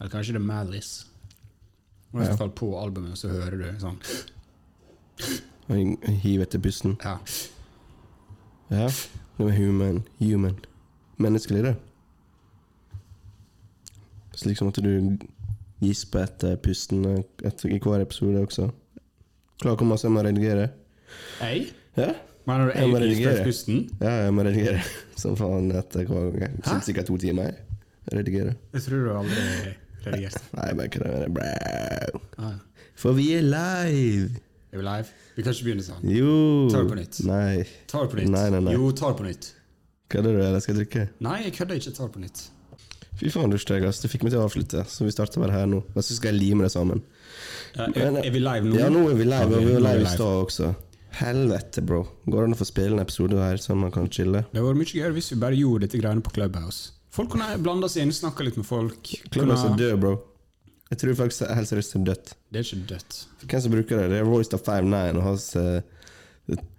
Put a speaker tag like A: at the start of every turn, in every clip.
A: Eller kanskje det er Malice. Og I hvert fall på albumet så hører du sånn
B: Og hiver etter pusten.
A: Ja.
B: Ja. Det var human. Human. Menneskelig, det. Slik som at du gisper etter pusten etter, i hver episode også. Klar hvor masse jeg må redigere.
A: Jeg?
B: Ja,
A: Mener du
B: Jeg må redigere. ja jeg må redigere som faen etter hver gang. Sikkert to timer. jeg. Redigere.
A: Jeg tror du aldri
B: Nei, bare kødder. Bro.
A: Ah,
B: For vi er live!
A: er vi live? Vi kan ikke begynne sånn.
B: Jo!
A: Ta det på nytt.
B: Nei.
A: Ta det på nytt.
B: Nei, nei, nei.
A: Jo, ta det på nytt.
B: Kødder du, eller skal jeg drikke?
A: Nei, jeg kødder ikke. Ta det på nytt.
B: Fy faen, du steg, ass. Du fikk meg til å avslutte, så vi starter bare her nå. Men så skal jeg lime det sammen.
A: Ja, er, er vi live nå?
B: Ja, nå er vi live, og vi var
A: er
B: live i stad også. Helvete, bro. Går det an å få spille en episode her, sånn man kan chille?
A: Det hadde vært mye gøyere hvis vi bare gjorde dette greiene på Clubhouse. Folk kunne blanda seg inn, snakka litt med folk.
B: Klubben er død, bro. Jeg tror faktisk helt seriøst det er dødt.
A: Det er ikke dødt.
B: Hvem som bruker det? Det er Royster 59 og hans uh,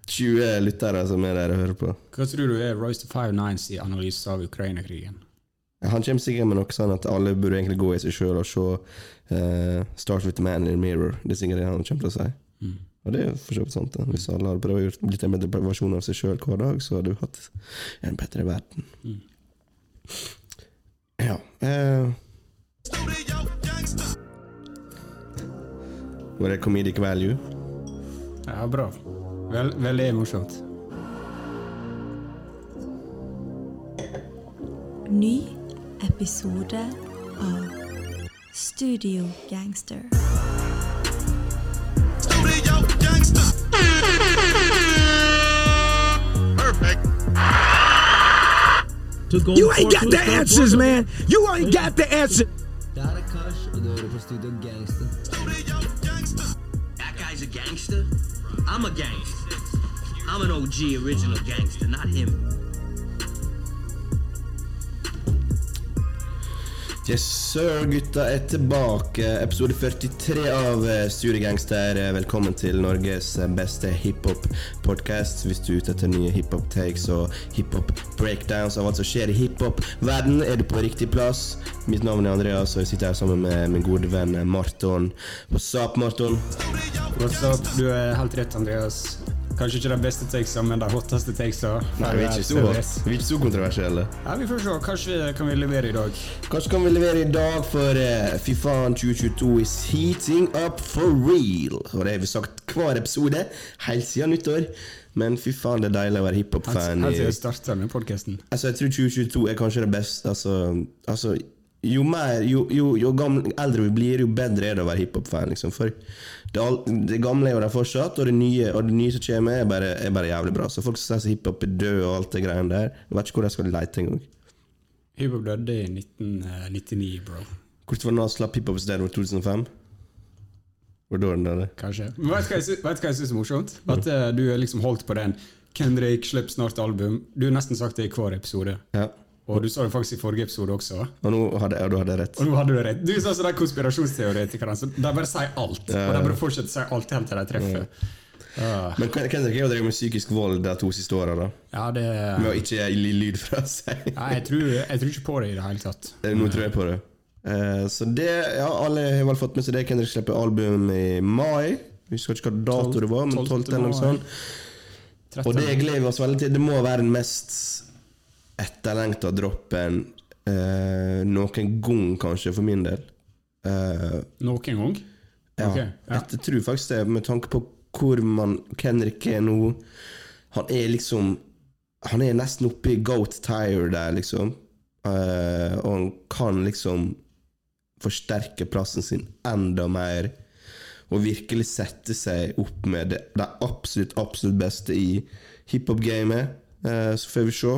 B: 20 lyttere som er der og hører på.
A: Hva tror du er Royce to 59 i analyse av Ukraina-krigen?
B: Han kommer sikkert med noe sånn at alle burde egentlig gå i seg sjøl og se uh, Start with the man in the mirror. Det er sikkert det han kommer til å si.
A: Mm.
B: Og det er for så vidt sant. da. Hvis alle hadde prøvd å gjøre litt en bedre versjon av seg sjøl hver dag, så hadde vi hatt en bedre verden.
A: Mm.
B: Ja eh. Var det comedic value?
A: Ja, bra. Vel, veldig morsomt.
C: Ny episode av Studio Gangster.
D: You ain't got the answers, man. You ain't got the answer.
E: Det her er Kash, og du hører på Gangster.
F: That guy's a gangster. I'm a gangster. I'm an OG original gangster, not him.
B: Yes sir, gutta er tilbake. Episode 43 av eh, Studiegangster. Eh, Velkommen til Norges eh, beste hiphop-podkast. Hvis du er ute etter nye hiphop-takes og hiphop-breakdowns av alt som skjer i hiphop-verden, er du på riktig plass. Mitt navn er Andreas, og jeg sitter her sammen med min gode venn Marton. What's up, Marton?
A: What's up? Du er helt rett, Andreas. Kanskje ikke den beste takesa, men den hotteste takesa.
B: Nei, vi er ikke så, vi er ikke så kontroversielle.
A: Ja, vi får se. Kanskje kan vi levere i dag.
B: Kanskje kan vi levere i dag, for uh, fy faen, 2022 is heating up for real. Og det har vi sagt hver episode, helt siden nyttår. Men fy faen, det er deilig å være hiphop-fan.
A: helt jeg starta med podkasten.
B: Altså, jeg tror 2022 er kanskje det beste. Altså, altså jo, mer, jo, jo, jo gamle, eldre vi blir, jo bedre er det å være hiphop-fan. Liksom. For det, det gamle er jo der fortsatt, og det nye, og det nye som kommer, er bare, er bare jævlig bra. Så folk som sier hiphop er død og alt det greiene der, jeg vet ikke hvor de skal lete engang.
A: Hiphop døde i 1999, bro.
B: Hvordan var det når slapp hiphop over 2005? Hvor da den det?
A: Kanskje. Men vet du hva jeg syns er morsomt? At uh, du liksom holdt på den. Kendrick slipper snart album. Du har nesten sagt det i hver episode.
B: Ja.
A: Og du sa det faktisk i forrige episode også.
B: Og nå hadde jeg, du hadde rett.
A: Og nå hadde du rett. Du sa sånn de konspirasjonsteoretikerne. Så de bare sier alt. Og de bare fortsetter å si alt helt til de treffer. Ja,
B: Men Kendrick har jo drevet med psykisk vold de to siste åra,
A: ja det
B: Med å ikke gi lyd fra seg.
A: Nei, jeg tror, jeg tror ikke på det i det hele tatt.
B: Nå tror jeg på det. Uh, så det, ja, alle har vel fått med seg det. Kendrick slipper album i mai. Jeg husker ikke hva dato det var, men 12. eller noe sånt. Og det gleder vi oss veldig til. Det må være den mest etterlengta droppen eh, noen gang, kanskje, for min del. Eh,
A: Noen gang?
B: ja,
A: Okay, ja.
B: Jeg tror faktisk det, med tanke på hvor man Kenrik er nå. Han er liksom Han er nesten oppe i goat tire der, liksom. Eh, og han kan liksom forsterke plassen sin enda mer. Og virkelig sette seg opp med det, det absolutt, absolutt beste i hiphop-gamet. Eh, så får vi se.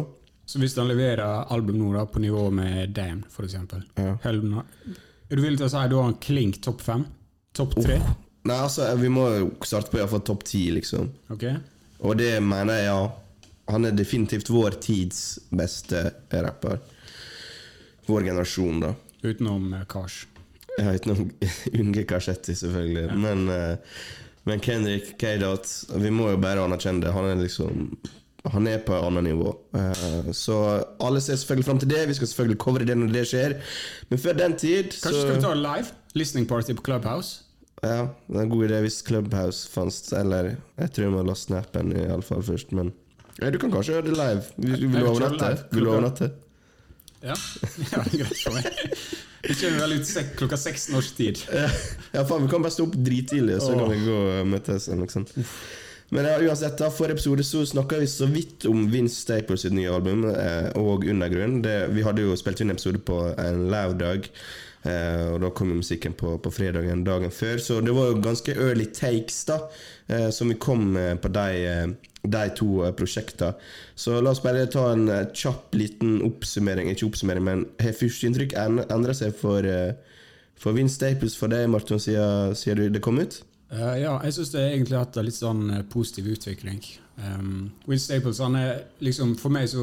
A: Så hvis han leverer album nå da på nivå med Damn, for eksempel
B: Ja.
A: Helden Er du villig til å si du har en klink topp fem? Topp tre?
B: Nei, altså, vi må jo starte på iallfall topp ti, liksom.
A: Ok?
B: Og det mener jeg, ja. Han er definitivt vår tids beste rapper. Vår generasjon, da.
A: Utenom eh, Kars.
B: Ja, utenom unge Karsetti, selvfølgelig. Men, uh, men Kendrick K-Dot Vi må jo bare anerkjenne det. Han er liksom han er på et annet nivå. Eh, så alle ser selvfølgelig fram til det. Vi skal selvfølgelig covre det når det skjer. Men før den tid så
A: Kanskje skal vi ta live? Listening party på Clubhouse?
B: Ja, det er en god idé hvis Clubhouse fantes. Eller jeg tror jeg må laste ned appen i alle fall først, men ja, du kan kanskje gjøre det live. Vil, vil du overnatte? Vil du overnatte?
A: Ja, ja det er greit for meg. Vi kommer vel ut klokka seks norsk tid.
B: Ja, faen, vi kan bare stå opp drittidlig, og så kan vi gå og møtes. Eller noe sånt. Men ja, uansett, da, forrige episode så snakka vi så vidt om Vince Staples sitt nye album eh, og Undergrunn. Det, vi hadde jo spilt inn episode på en lørdag, eh, og da kom musikken på, på fredagen dagen før. Så det var jo ganske early takes da, eh, som vi kom på de, eh, de to eh, prosjektene. Så la oss bare ta en eh, kjapp liten oppsummering. Ikke oppsummering, men har førsteinntrykk en- endra seg for, eh, for Vince Staples for deg, Martin, siden, siden det kom ut?
A: Eh, ja, jeg syns det egentlig har hatt en litt sånn eh, positiv utvikling. Um, Will Staples han er liksom, For meg så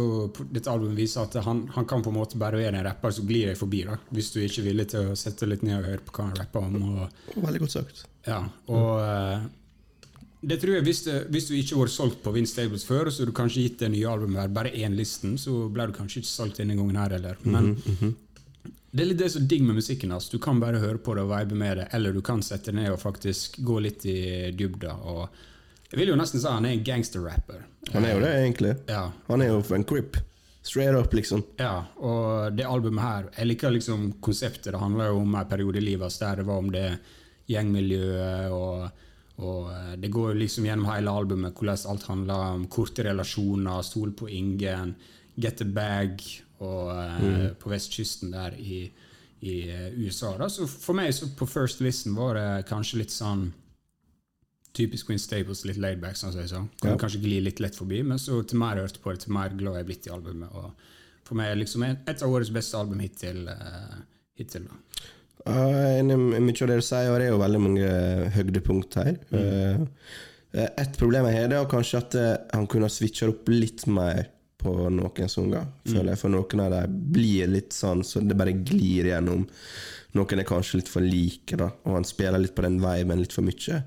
A: dette albumet viser at han, han kan på en måte bare være en rapper som glir deg forbi. da Hvis du ikke er villig til å sette litt ned og høre på hva han rapper om. Og,
B: Veldig godt sagt.
A: ja, og uh, det tror jeg Hvis, det, hvis du ikke var solgt på Vince Stables før, så du kanskje gitt det nye albumet her bare én listen, så ble du kanskje ikke solgt denne gangen her heller. Men det er litt det som er digg med musikken hans. Du kan bare høre på det og vibe med det, eller du kan sette deg ned og faktisk gå litt i dybda. Jeg vil jo nesten si han er en gangsterrapper.
B: Han er jo det, egentlig.
A: Ja,
B: Han er jo en crip. Straight up, liksom.
A: ja, og det albumet her Jeg liker liksom konseptet. Det handler jo om en periode i livet der det var om det gjengmiljøet og og eh, det går liksom gjennom hele albumet hvordan alt handler om korte relasjoner, stol på ingen, get a bag og mm. på vestkysten der i, i eh, USA. Da. Så for meg så på first listen var det kanskje litt sånn typisk Queen Staples, litt laidback, sånn som jeg sa. Kan
B: Ja.
A: kanskje gli litt lett forbi, men så til mer jeg hørte på det, til mer glad jeg er blitt i albumet. Og for meg er liksom et av årets beste album hittil. Uh, hittil da.
B: Uh, mye av det du sier, og det er jo veldig mange høydepunkt her. Eh, Et problem jeg har, er kanskje at eh, han kunne ha switcha opp litt mer på noen sanger. Føler jeg, For noen av dem blir litt sånn så det bare glir gjennom. Noen er kanskje litt for like, da, og han spiller litt på den viben litt for mye.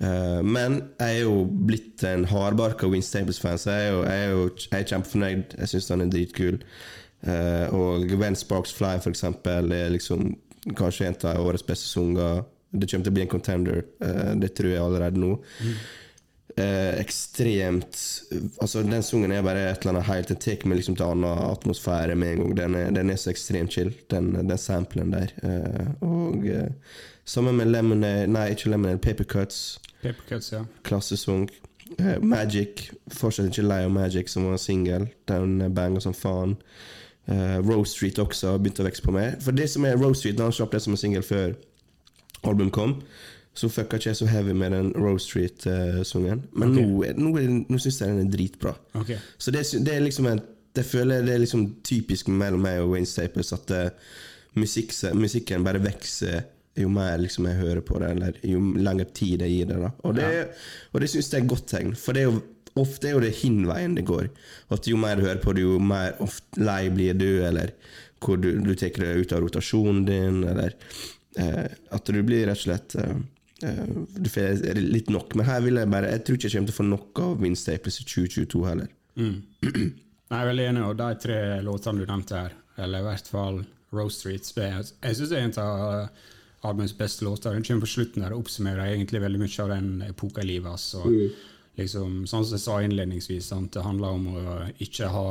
B: Uh, men jeg er jo blitt en hardbarka Win Staples-fan, så jeg er jo, jeg er jo jeg er kjempefornøyd. Jeg syns han er dritkul. Uh, og When Sparks Fly, for eksempel, er liksom kanskje en av årets beste sanger. Det kommer til å bli en contender, uh, det tror jeg allerede nå. Eh, ekstremt Altså Den sangen er bare et eller annet helt Den tar meg liksom til en annen atmosfære med en gang. Den er, den er så ekstremt chill, den, den samplen der. Eh, og eh, sammen med Lemonade Nei, ikke Lemonade, Paper Cuts.
A: Paper Cuts, ja.
B: Klassesang. Eh, Magic. Fortsatt ikke lei av Magic, som var singel. Den banger som faen. Eh, Rose Street også har begynt å vokse på meg. For det som er Rose Street, da han slapp det som en singel før album kom, så fucka ikke jeg så heavy med den Rose Street-sangen. Men
A: okay.
B: nå, nå, nå syns jeg den er dritbra.
A: Okay.
B: Så det, det er liksom en det føler det er liksom typisk mellom meg og Wayne Staples at uh, musikk, musikken bare vokser jo mer liksom jeg hører på det, eller jo lengre tid jeg gir det. da Og det, og det syns jeg er et godt tegn, for det er jo ofte er jo det hinveien det går. At jo mer du hører på det, jo mer ofte lei blir du, eller hvor du, du tar det ut av rotasjonen din, eller eh, at du blir rett og slett eh, Du får litt nok. Men her vil jeg bare Jeg tror ikke jeg kommer til å få nok av min Staples i 2022 heller.
A: Nei, Jeg er veldig enig, og de tre låtene du nevnte her, eller i hvert fall Rose Streets, jeg syns det er en av albumets beste låter. Den kommer på slutten der og oppsummerer egentlig veldig mye av den epoka i livet hans. Mm. Liksom, sånn som jeg sa innledningsvis, sant? det handler om å ikke ha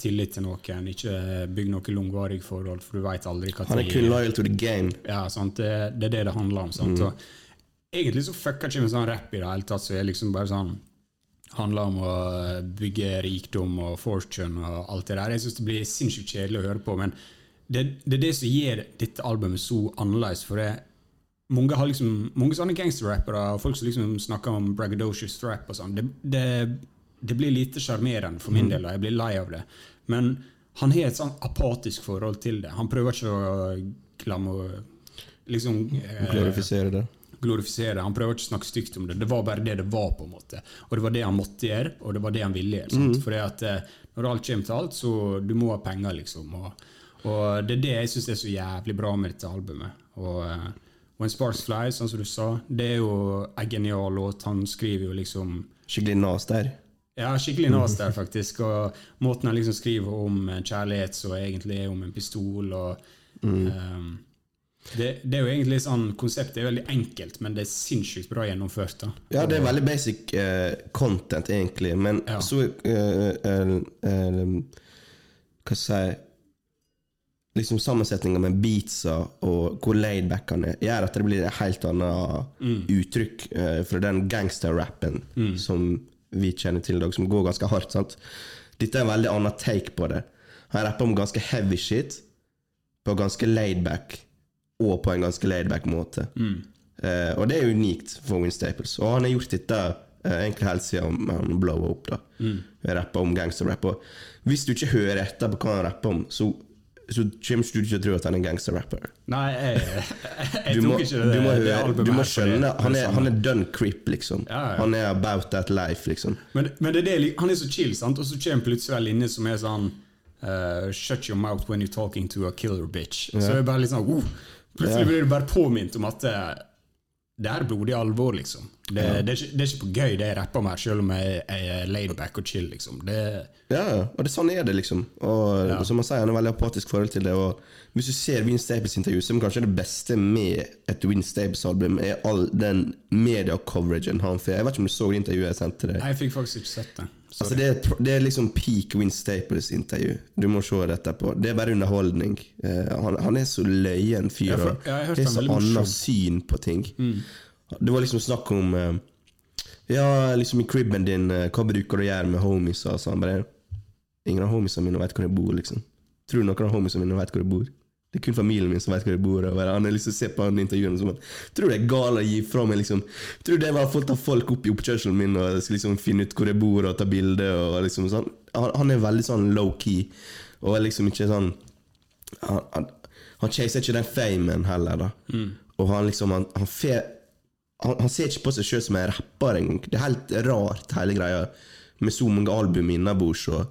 A: tillit til noen, ikke bygge noe langvarig forhold, for du veit aldri hva
B: Han er kun loyal to the game.
A: ja, sant? Det, det er det det handler om. Sant? Og egentlig så fucker ikke med sånn rap i det hele tatt, så er liksom bare sånn handler om å bygge rikdom og fortune og alt det der. Jeg syns det blir sinnssykt kjedelig å høre på, men det, det er det som gjør dette albumet så annerledes. For det, mange har liksom Mange sånne gangsterrappere og folk som liksom snakker om braggadocious rap og sånn, det, det, det blir lite sjarmerende for min del, og jeg blir lei av det. Men han har et sånn apatisk forhold til det. Han prøver ikke å glemme liksom eh,
B: Glorifisere det.
A: glorifisere. Han prøver ikke å snakke stygt om det. Det var bare det det var. på en måte. Og det var det han måtte gjøre, og det var det han ville gjøre. For Fordi at eh, Når alt kommer til alt, så du må ha penger, liksom. Og, og det er det jeg syns er så jævlig bra med dette albumet. Og eh, When Sparks Fly, sånn som du sa, det er jo en genial låt. Han skriver jo liksom
B: Skikkelig nas der.
A: Ja, skikkelig nas der, faktisk. Og måten han liksom skriver om eh, kjærlighet som egentlig er om en pistol. og ehm, det, det er jo egentlig sånn, Konseptet er veldig enkelt, men det er sinnssykt bra gjennomført. da.
B: Ja, det er veldig basic uh, content, egentlig, men
A: Ja.
B: så uh, uh, Hva skal jeg si Liksom Sammensetninga med beatsa og hvor laidback han er, gjør at det blir et helt annet uttrykk eh, fra den gangsterrappen som vi kjenner til i dag, som går ganske hardt. sant? Dette er en veldig annen take på det. Han rapper om ganske heavy shit på ganske laidback, og på en ganske laidback måte. Eh, og det er unikt for Win Staples. Og han har gjort dette eh, egentlig helt siden han blowa opp. da Rapper om gangsterrap. Og hvis du ikke hører etter på hva han rapper om, så, så kommer du ikke til tro at han er gangsterrapper.
A: Nei, jeg, jeg
B: jeg må,
A: tok ikke det,
B: du må,
A: det albumet
B: du må
A: det-
B: skjønne Han er, han er done creep, liksom.
A: Ja, ja.
B: Han er about that life, liksom.
A: Men, men det er det, han er så chill, sant? og så kommer plutselig en linje som er sånn uh, Shut your mouth when you're talking to a killer bitch. Så det er bare litt sånn uh, Plutselig blir du bare påminnet om at eh, det er blodig alvor, liksom. Det, det, er det er ikke på gøy, det jeg rapper om her, selv om jeg, jeg er laidback og chill, liksom. Det,
B: Ja, ja, og det, sånn er det, liksom. Og som han sier, han har veldig apatisk forhold til det. Og hvis du ser Win Staples intervju, som kanskje er det beste med et Win Staples-album, er all den media-coveragen han får. Jeg vet ikke om du så det intervjuet jeg sendte deg.
A: Nei, jeg fikk faktisk ikke sett det.
B: Altså det, er, det er liksom peak Win Staples-intervju. Du må se det etterpå. Det er bare underholdning. Uh, han, han er så løyen fyr.
A: Ja, for-
B: og
A: ja, har
B: det så annet syn på ting. Det var liksom snakk om uh, Ja, liksom i cribben din, uh, hva bruker du å gjøre med homies? Og så han bare Ingen av homiesene mine vet hvor jeg bor, liksom. Tror du noen av homiesene mine vet hvor jeg bor? Det er kun familien min som vet hvor jeg bor. Og han har lyst til å se på han intervjuene som at Tror det er galt å gi fra meg liksom Tror det var å ta folk opp i oppkjørselen min og liksom finne ut hvor jeg bor og ta bilde og liksom sånn han, han er veldig sånn low-key og er liksom ikke sånn Han, han, han chaser ikke den famen heller, da. Og han liksom Han, han, fe, han, han ser ikke på seg sjøl som en rapper engang. Det er helt rart, hele greia, med så mange album innabords. og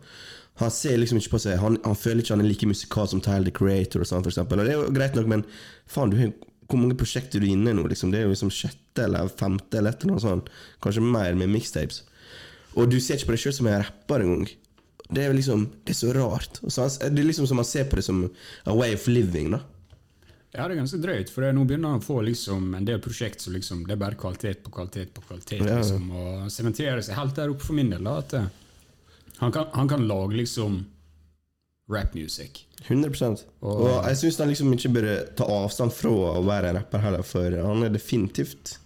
B: Han ser liksom ikke på seg Han, han føler ikke han er like musikal som Tyler the Creator og sånn, for eksempel. Og det er jo greit nok, men faen, du hvor mange prosjekter er du inne i nå? Liksom? Det er jo liksom sjette eller femte eller et eller annet sånt. Kanskje mer med mixtapes. Og du ser ikke på deg sjøl som en rapper engang. Det er liksom Det er så rart. Så han, det er liksom som man ser på det som a way of living, da.
A: Ja, det er ganske drøyt, for det nå begynner han å få liksom en del prosjekt som liksom, det er bare kvalitet på kvalitet på kvalitet. Liksom, og sementerer seg helt der oppe for min del. Da, at eh, han, kan, han kan lage liksom rap music.
B: 100% Og, jeg syns han liksom ikke burde ta avstand fra å være en rapper heller, for han er definitivt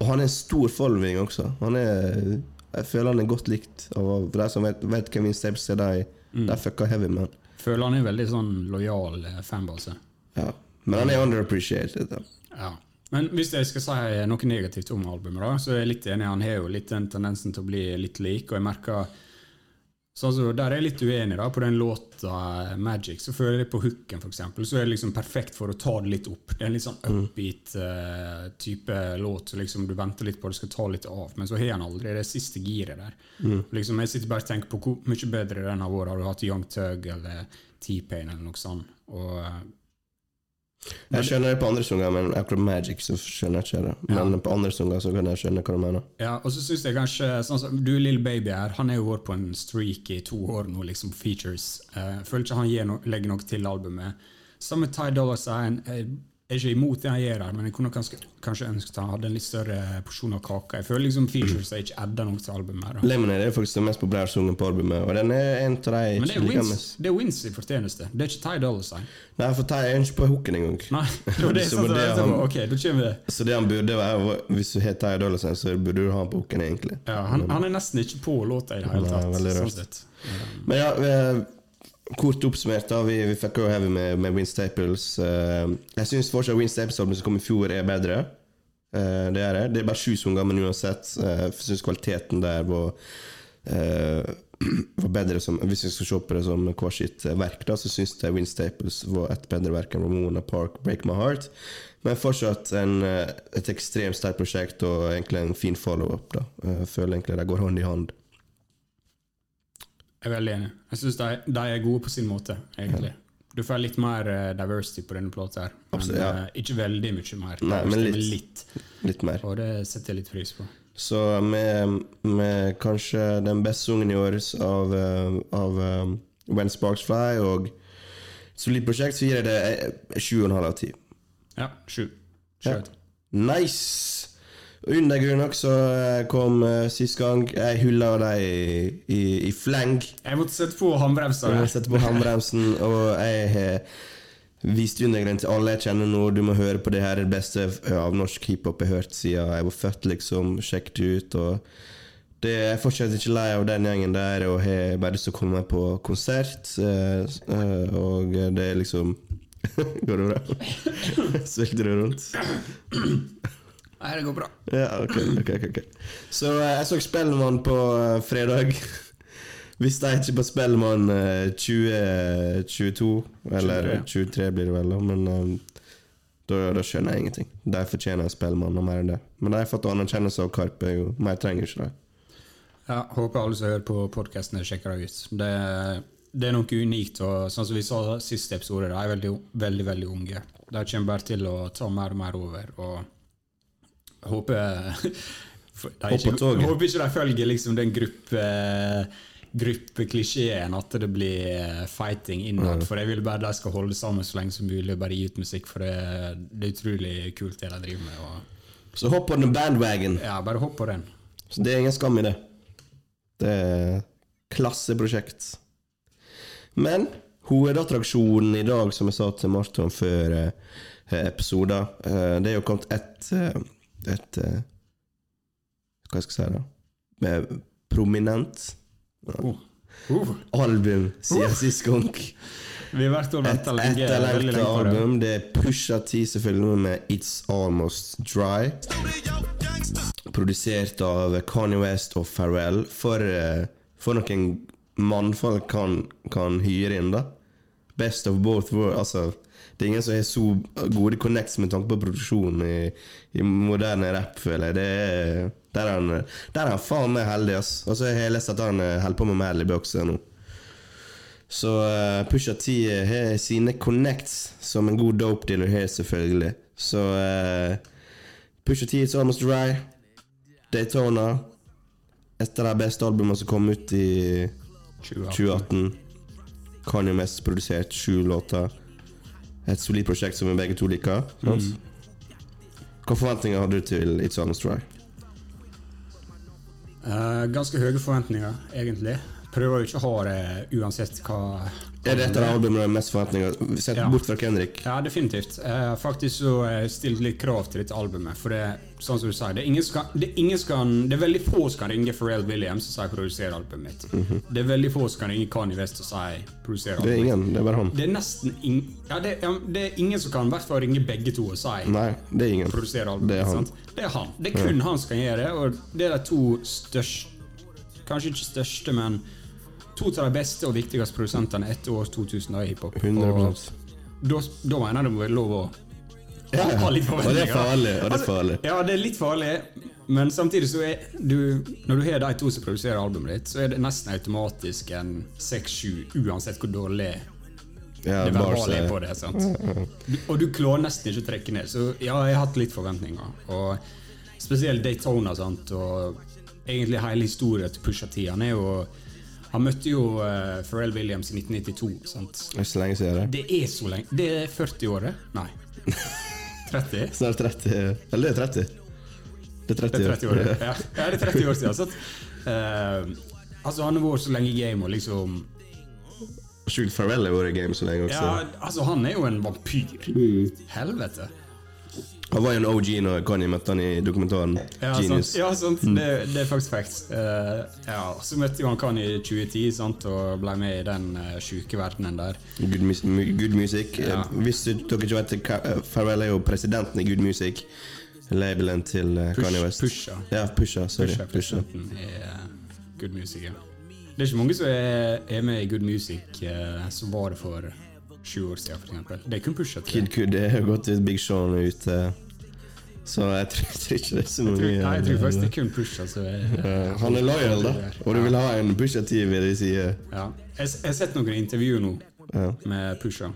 B: Og han er en stor following også. Han er Jeg føler han er godt likt av de som vet, vet hvem Vince Staples er. De,
A: Mm.
B: de fucker heavy med han.
A: Føler han er veldig sånn lojal eh, fanbase.
B: Ja. Men han er underappreciated. Da.
A: Ja. Men hvis jeg skal si noe negativt om albumet, da, så er jeg litt enig. Han har jo litt den tendensen til å bli litt lik, og jeg merker så altså, Der er jeg litt uenig da, på den låta eh, Magic. Så føler jeg på hooken, for eksempel, så er det liksom perfekt for å ta det litt opp. Det er en litt sånn upbeat uh, type låt, så liksom du venter litt på det skal ta litt av, men så har han aldri det siste giret der. Liksom, jeg sitter bare og tenker på hvor mye bedre den har vært. Har du hatt Young Tug eller T-Pain eller noe sånt? Og eh,
B: Jeg skjønner det på andre sanger, men akkurat Magic så skjønner jeg ikke det. Men på andre sanger så kan jeg skjønne hva du mener.
A: Ja, og så synes jeg kanskje sånn som Du Lille Baby her, han har jo vært på en streak i to år nå, liksom, features. Jeg føler ikke han no legger noe til albumet. Samme Ty Dolla Sign. Er ikke imot det han gjør her, men jeg kunne kanskje, kanskje ønsket han hadde en litt større porsjon av kaka. Jeg føler liksom features er ikke adda noe til albumet. her.
B: Lemonade er faktisk den mest populære sangen på albumet, og den er en av de
A: Men det
B: ikke
A: er
B: liker
A: Wins,
B: mest.
A: det er Wins i fortjeneste. Det er ikke Ty Dolla Sign.
B: Nei, for Ty er ikke på hooken engang.
A: Nei, det er
B: Så det
A: det, det.
B: Så det han burde være Hvis du har Ty Dolla Sign, så burde du ha han på hooken, egentlig.
A: Ja, han, han er nesten ikke på låta i det hele
B: Nei,
A: tatt.
B: veldig
A: sånn sett.
B: Men ja, eh, kort oppsummert, da. Vi, vi fikk jo heavy med, med Win Staples. Uh, jeg syns fortsatt Win Staples-albumet som kom i fjor, er bedre. Uh, det er det. Det er bare sju sanger, men uansett. uh, syns kvaliteten der var uh, var bedre som Hvis vi skal se på det som hver sitt verk, da, så syns jeg Win Staples var et bedre verk enn Ramona Park, Break My Heart. Men fortsatt en, et ekstremt sterkt prosjekt og egentlig en fin follow-up. da Jeg føler egentlig de går hånd i hånd.
A: Jeg er veldig enig. Jeg syns de, de er gode på sin måte, egentlig. Du får litt mer eh, diversity på denne plata, her. men
B: Absolutt, ja.
A: eh, ikke veldig mye mer.
B: Nei, men litt.
A: litt.
B: Litt mer.
A: Og det setter jeg litt pris på.
B: Så med, med kanskje den beste sungen i år av, eh, av um, When Sparks Fly og solid prosjekt, så gir jeg det eh, sju og en halv av 10.
A: Ja, sju. Sju.
B: Ja. Nice! Undergrunn også eh, kom uh, sist gang. Jeg hylla deg i, i, i fleng.
A: Jeg måtte sette på håndbremsen.
B: Jeg sette på håndbremsen, og jeg har vist undergrunnen til alle jeg kjenner nå. Du må høre på det her, det beste av norsk hiphop jeg har hørt siden jeg var født, liksom. Sjekk det ut. og det jeg er fortsatt ikke lei av den gjengen der, og har bare lyst til å komme meg på konsert. eh, eh, og det er liksom Går det bra? Svelger du rundt?
A: Nei, det går bra.
B: Ja, ok, ok, ok. Så eh, jeg så Spellemann på eh, fredag. Hvis jeg ikke på Spellemann eh, 2022, eller
A: 23.
B: 23 blir det vel, men eh, da, da skjønner jeg ingenting. De fortjener Spellemann og mer enn det. Men de har fått anerkjennelse av Karpe, jo. mer trenger ikke de.
A: Ja, håper alle som hører på podkasten, sjekker det ut. Det, det er noe unikt. og Sånn som vi sa siste episode, de er veldig, veldig veldig unge. De kommer bare til å ta mer og mer over. og Håper ikke. Håper ikke de følger liksom den gruppe gruppeklisjeen at det blir eh, fighting innad. For jeg vil bare de skal holde sammen så lenge som mulig og bare gi ut musikk. For det, det er utrolig kult, det de driver med. Og,
B: Så hopp på den bandwagon.
A: ja, Bare hopp på den.
B: Så det er ingen skam i det. Det er klasseprosjekt. Men hovedattraksjonen i dag, som jeg sa til Marton før eh, episoden, eh, det er jo kommet ett eh, et, eh, Hva skal jeg si, da? Med prominent
A: Uh, uh.
B: album siden sist gang.
A: Vi har vært og venta lenge. Et
B: etterlengta album. Det er Pusha T selvfølgelig med It's Almost Dry. Produsert av Kanye West og Pharrell. For, eh, for noen mannfolk kan, kan hyre inn, da. Best of both worlds. Altså, det er ingen som har så gode connects med tanke på produksjon i, i moderne rap, føler jeg. Det er, der er han, der er han faen meg heldig, ass. Og så har jeg lest at han eh, holder på med Madlib Boxer nå. Så uh, Pusha T har sine connects som en god dope dealer har, selvfølgelig. Så uh, Pusha T It's Almost Dry, Daytona Et av de beste albumene som kom ut i 2018. Kanye West produsert sju låter. Et solid prosjekt som vi begge to liker. Sant? Hva forventninger hadde du til It's Almost Dry?
A: Uh, ganske høye forventninger, egentlig. Prøver jo ikke å ha det uansett hva
B: Er det et av albumene med mest forventninger? Sett
A: Ja.
B: bort fra Kendrick.
A: Ja, definitivt. Uh, faktisk så har jeg stilt litt krav til dette albumet. For det sånn som du sier, det er ingen som det er, ingen som det er veldig få som kan ringe Pharrell Williams og si 'produser albumet mitt'. Det er veldig få som kan ringe Kanye West og si 'produser
B: albumet Det er ingen, det er bare han.
A: Det er nesten ing, ja, det, ja, det er ingen som kan i hvert fall ringe begge to og si
B: Nei, det er ingen.
A: produsere albumet.
B: Det er han.
A: Det er han. Det er kun han som kan gjøre det, og det er de to største Kanskje ikke største, men to av de beste og viktigste produsentene etter år 2000 av hiphop.
B: 100
A: Og da, da mener jeg det må være lov å
B: Ja, Og det er farlig. Og det er
A: Altså. Ja, det er litt farlig, men samtidig så er du Når du har de to som produserer albumet ditt, så er det nesten automatisk en 6-7, uansett hvor dårlig
B: Ja,
A: det verbale er
B: er-
A: på det. sant? Og du klarer nesten ikke å trekke ned. Så ja, jeg har hatt litt forventninger. Og spesielt Daytona. sant? Og egentlig hele historien til Pusha T. Han er jo Han møtte jo uh, Pharrell Williams i 1992. sant?
B: Det er så lenge siden. det.
A: Det er så lenge Det er 40 året? Nei. 30?
B: Snart 30 Eller det er 30. Det er 30,
A: Det er 30 år, det. ja. ja, det er 30 år siden. Så, uh, altså, han har vært så lenge i game og liksom
B: Sjukt Farrell har vært i game så lenge også.
A: Ja, altså, han er jo en vampyr. Mm. Helvete.
B: Han var jo en OG når Kanye møtte han i dokumentaren
A: Ja,
B: Genius.
A: sant. Ja, sant. Det, det er faktisk facts. Uh, ja, så møtte jo han Kanye i 2010 sant, og ble med i den uh, sjuke verdenen der.
B: Good, mus mu- good Music.
A: Ja.
B: Uh, Hvis du- dere ikke vet det, eh, er jo presidenten i Good Music. Labelen til
A: Push-
B: Kanye West.
A: Pusha.
B: Ja, Pusha. Sorry.
A: Pusha,
B: Pusha.
A: Good Music. Ja. Det er ikke mange som er, er med i Good Music som var det for sju år siden, eksempel. Det er kun Pusha. jeg.
B: Kid Kud har gått ut, Big Sean er ute. Så jeg tror, jeg tror ikke det er så
A: Jeg tror,
B: mye
A: nei, jeg tror faktisk det er kun Pusha så er
B: Eh, Han er loyal, da. Og du vil ha en pusha team vil jeg si. eh.
A: Ja. Jeg, har sett noen intervjuer nå
B: Ja.
A: med Pusha.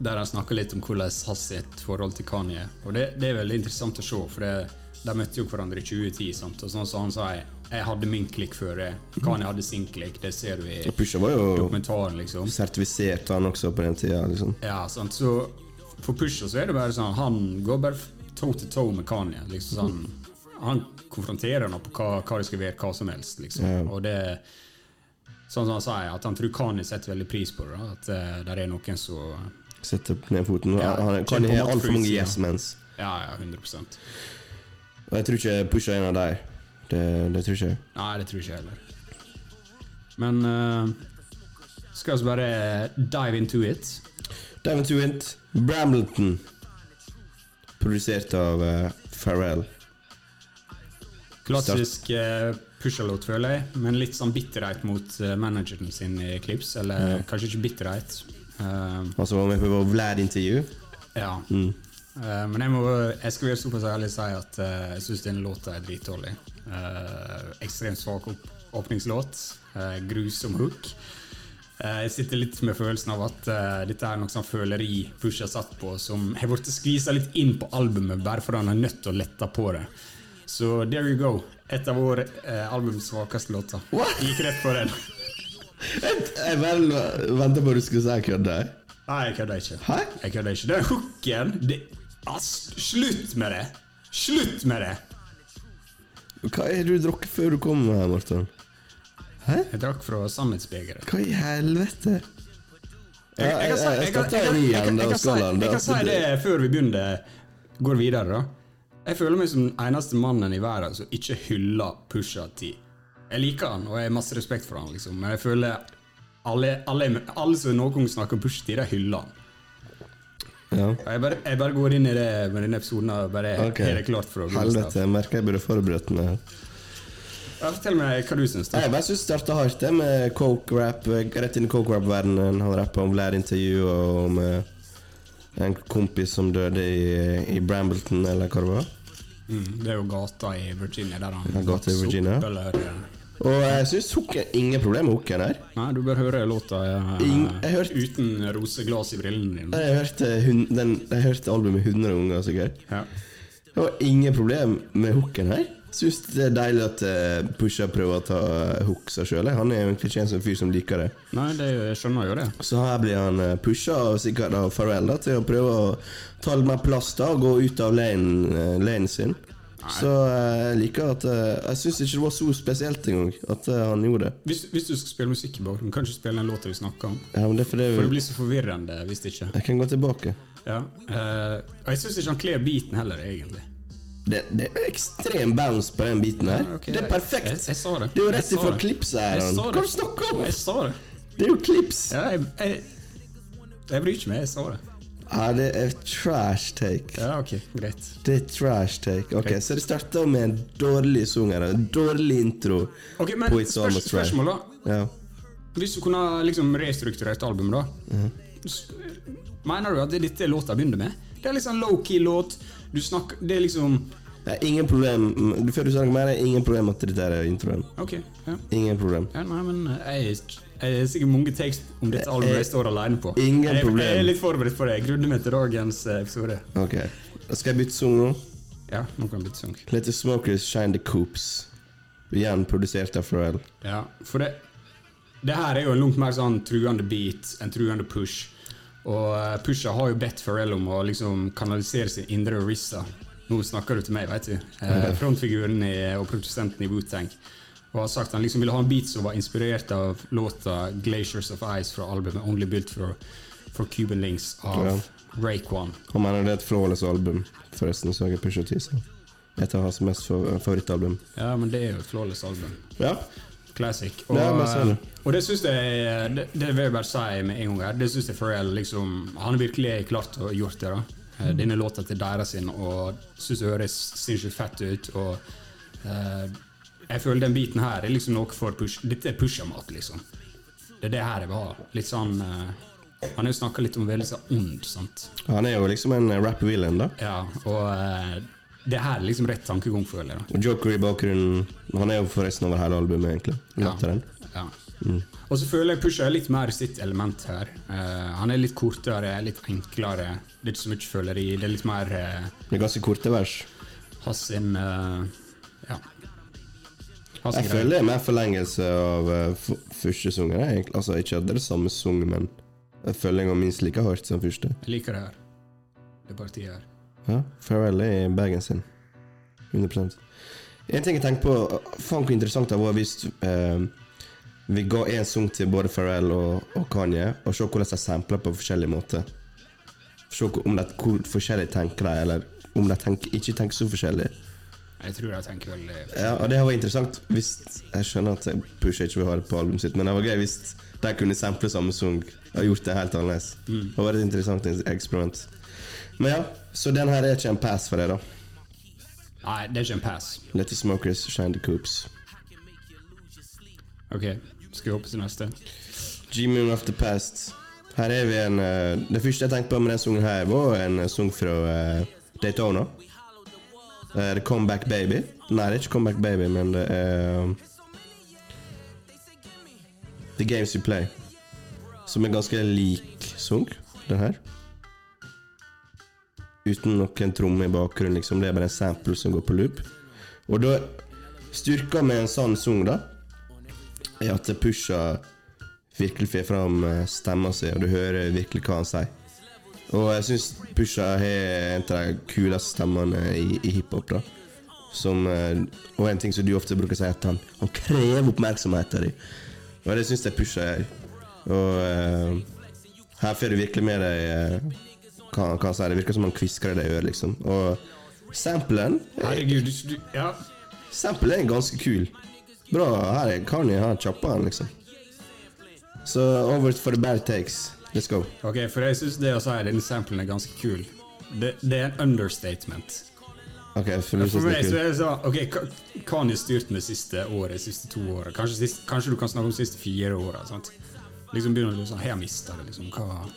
A: Der han snakker litt om hvordan hans sitt forhold til Kanye Og det, det er veldig interessant å se, for det, De møtte jo hverandre i 2010, sant? og sånn som han sa jeg, jeg hadde min klikk før det. Kanye hadde sin klikk, det ser du i
B: Pusha var jo
A: dokumentaren, liksom.
B: sertifisert, han også, på den tida. Liksom.
A: Ja, sant? Så for Pusha så er det bare sånn Han går bare toe to toe med Kanye. Liksom sånn, han konfronterer ham på hva, hva det skal være, hva som helst. Liksom.
B: Ja.
A: Og det Sånn som han sier, at han tror Kanye setter veldig pris på det. da. At uh, det er noen som
B: Setter ned foten.
A: Ja,
B: han kan
A: kjenn
B: ha altfor mange yes mens.
A: Ja, ja, 100
B: Og jeg tror ikke Pusha er en av dem. Det, det tror ikke jeg.
A: Nei, det tror ikke jeg heller. Men uh, skal vi bare dive into it?
B: Dive into it. Brambleton. Produsert av uh, Pharrell.
A: Klassisk uh, pusher-låt, føler jeg, men litt sånn bitterhet mot uh, manageren sin i Clips. Eller kanskje ikke bitterhet. Uh,
B: Han som var med på Vlad-intervju.
A: ja.
B: Mm.
A: Uh, men jeg, må, jeg skal være såpass ærlig og si at uh, jeg syns denne låta er dritdårlig. Eh, ekstremt svak opp, åpningslåt. eh, grusom hook. Eh, jeg sitter litt med følelsen av at uh, dette er noe sånn føleri Push har satt på, som har blitt skvisa litt inn på albumet bare fordi han er nødt til å lette på det. Så there you go. Et av våre uh, albums svakeste låter.
B: What?
A: Gikk rett på den.
B: Jeg vel venta på at du skulle si jeg kødder.
A: Nei, jeg kødder ikke.
B: Hæ?
A: Jeg kødder ikke. Den hooken det, ass, Slutt med det! Slutt med det!
B: Hva er det du drukket før du kom her, Morten? Hæ?
A: Jeg drakk fra sannhetsbegeret.
B: Hva i helvete?
A: Jeg, jeg,
B: jeg,
A: jeg,
B: skal
A: kan-
B: ta en
A: jeg, jeg, si- jeg kan si det før vi begynner går videre. da Jeg føler meg som den eneste mannen i verden som ikke hyller Pusha T. Jeg liker han, og jeg har masse respekt for han liksom men jeg føler alle, alle, alle som noen snakker om Pusha T, de hyller han.
B: Ja.
A: Jeg bare, jeg bare går inn i det med denne episoden og bare
B: okay.
A: er det klart for å gå
B: Helvete, jeg merker jeg burde forberedt meg.
A: Ja, Fortell meg hva du syns.
B: Jeg bare synes det starta hardt, det med coke-rap. Rett inn i coke-rap-verdenen. Han rappa om Vlad-intervju og om eh, en kompis som døde i, i Brambleton, eller hva det var.
A: Mm, det er jo gata i Virginia der han
B: Ja, gata i Virginia.
A: Opp, eller, eh,
B: Og jeg syns hooken Ingen problem med hooken her.
A: Nei, du bør høre låta eh,
B: Ing- jeg hørte-
A: uten roseglass i brillene dine.
B: Jeg hørte, hun, den, jeg hørte albumet 100 ganger, sikkert.
A: Ja.
B: Det var ingen problem med hooken her. Syns det er deilig at uh, Pusha prøver å ta uh, hook seg sjøl. Han er jo egentlig ikke en sånn fyr som liker det.
A: Nei, det, jeg skjønner jo det.
B: Så her blir han pusha og sikkert av Pharrell da, til å prøve å ta litt mer plass da og gå ut av lanen, lanen sin. Så uh, jeg liker at uh, Jeg syns ikke det var så spesielt engang at uh, han gjorde det.
A: Hvis, hvis du skal spille musikk i bakgrunnen, kan du ikke spille den låta vi snakker om?
B: Ja, men det er fordi
A: For det blir så forvirrende hvis ikke.
B: Jeg kan gå tilbake.
A: Ja. eh, og jeg syns ikke han kler beaten heller, egentlig.
B: Det, det er ekstrem bounce på den biten her.
A: Ja, ok,
B: det er perfekt.
A: jeg- jeg sa det.
B: Det er jo rett ifra klipset her.
A: Jeg.
B: Hva er det du snakker om?
A: Jeg sa det.
B: Det er jo klips.
A: Ja, jeg, jeg, jeg bryr ikke meg, jeg sa det.
B: Ja, det er trash take.
A: Ja, ok, greit.
B: Det er trash take. Ok, Så det starta med en dårlig sanger. En dårlig intro.
A: Ok, men
B: på
A: spørs, spørsmål, da.
B: Ja.
A: Hvis du kunne liksom restrukturert albumet, da. S- Mener du at det er dette låta begynner med? Det er liksom low-key låt. Du snakker Det er liksom
B: er ingen problem Før du noe mer, er ingen problem at dette er introen.
A: Okay, Ja.
B: Ingen problem.
A: ja nei, men jeg, jeg er sikkert mange tekst om dette albumet jeg står alene på.
B: Ingen
A: jeg,
B: problem.
A: Jeg er litt forberedt på det. Jeg grudde meg til dagens eh, episode.
B: Ok. Skal jeg bytte sang nå.
A: Ja, nå kan jeg bytte sang.
B: Let the smokers shine the coops. Igjen produsert av Pharrell.
A: Ja, for det Det her er jo en langt mer sånn truende beat, en truende push. Og eh, Pusha har jo bedt Pharrell om å liksom kanalisere sin indre Rissa. Nå snakker du til meg, vet du. Eh, frontfiguren i, og produsenten i Wu-Tang. Og har sagt han liksom ville ha en beat som var inspirert av låta 'Glaciers of Ice' fra albumet 'Only Built for, for Cuban Links' av
B: Ja.
A: Raekwon.
B: Han mener det er et flawless album, forresten, så jeg Pusha T. så. Et av hans mest favorittalbum.
A: Ja, men det er jo et flawless album.
B: Ja.
A: Classic. Og,
B: Ja,
A: og det syns jeg Det, det vil jeg bare si med en gang her. Det syns jeg Pharrell liksom Han har virkelig klart å gjort det. da Eh, Denne låta til deres sin, og syns det høres sinnssykt fett ut. Og eh, jeg føler den biten her er liksom noe for push Dette er pusha-mat, liksom. Det er det her jeg vil ha. Litt sånn eh, Han har jo snakka litt om veldig sånn ond, sant.
B: Han er jo liksom en rap-villain, da.
A: Ja, og eh, det her er liksom rett tankegang, føler jeg.
B: Og Joker i bakgrunnen. Han er jo forresten over hele albumet, egentlig. Ja.
A: Ja. Og så føler jeg Pusha er litt mer sitt element her. Uh, han er litt kortere, litt enklere. Det er ikke så mye føleri. Det er litt mer uh,
B: Det er ganske korte vers.
A: Hans sin uh, Ja. Hans
B: Jeg føler det er mer forlengelse av uh, første sangen. egentlig. Altså, ikke at det er det samme sang, men jeg føler jeg var minst like hardt som første.
A: Jeg liker det her. Det partiet her.
B: Ja, Farewell er i bagen sin. 100 En ting jeg tenker på Faen hvor interessant det var hvis eh, vi ga én sang til både Pharrell og, og Kanye, og se hvordan de sampler på forskjellige måter. Se om de, hvor forskjellig tenker de, eller om de tenker, ikke tenker så forskjellig.
A: Jeg tror jeg tenker veldig
B: Ja, og det var interessant hvis Jeg skjønner at Pusha ikke vil ha det på albumet sitt, men det var gøy hvis de kunne sample samme sang og gjort det helt annerledes. Det var et interessant eksperiment. Men ja, så den her er ikke en pass for deg, da.
A: Nei, det er ikke en pass.
B: Let the smokers shine the coops.
A: Ok, skal vi hoppe til neste?
B: G-Moon of the Past. Her er vi en uh, Det første jeg tenkte på med den sangen her, var en eh, sang fra uh, Daytona. Uh, The Comeback Baby. Nei, det er ikke Comeback Baby, men det er The Games You Play. Som er ganske lik sang, den her. Uten noen tromme i bakgrunnen, liksom. Det er bare en sample som går på loop. Og da Styrka med en sånn sang, da, er at det pusher virkelig får fram eh, stemma si, og du hører virkelig hva han sier. Og jeg syns Pusha har en av de kuleste stemmene i, i hiphop. da Som, eh, Og en ting som du ofte bruker å si, at han, han krever oppmerksomheten din. Og det syns jeg Pusha gjør. Og uh, her får du virkelig med deg hva, hva han sier. Det virker som han kvisker i deg i øret, liksom. Og samplen
A: Herregud, du, du Ja.
B: Samplen er ganske kul. Bra. Her er Kanye her, choppa den, liksom. Så over for the bad takes. Let's go.
A: Ok, for jeg syns det å si denne samplen er ganske kul. Det, det er en understatement.
B: Ok, for du syns det er kult.
A: Så, Ok, Ka- Kanye styrt med siste året, siste to åra. Kanskje, kanskje du kan snakke om siste fire åra. Liksom begynner du sånn Har jeg mista det, liksom? Hva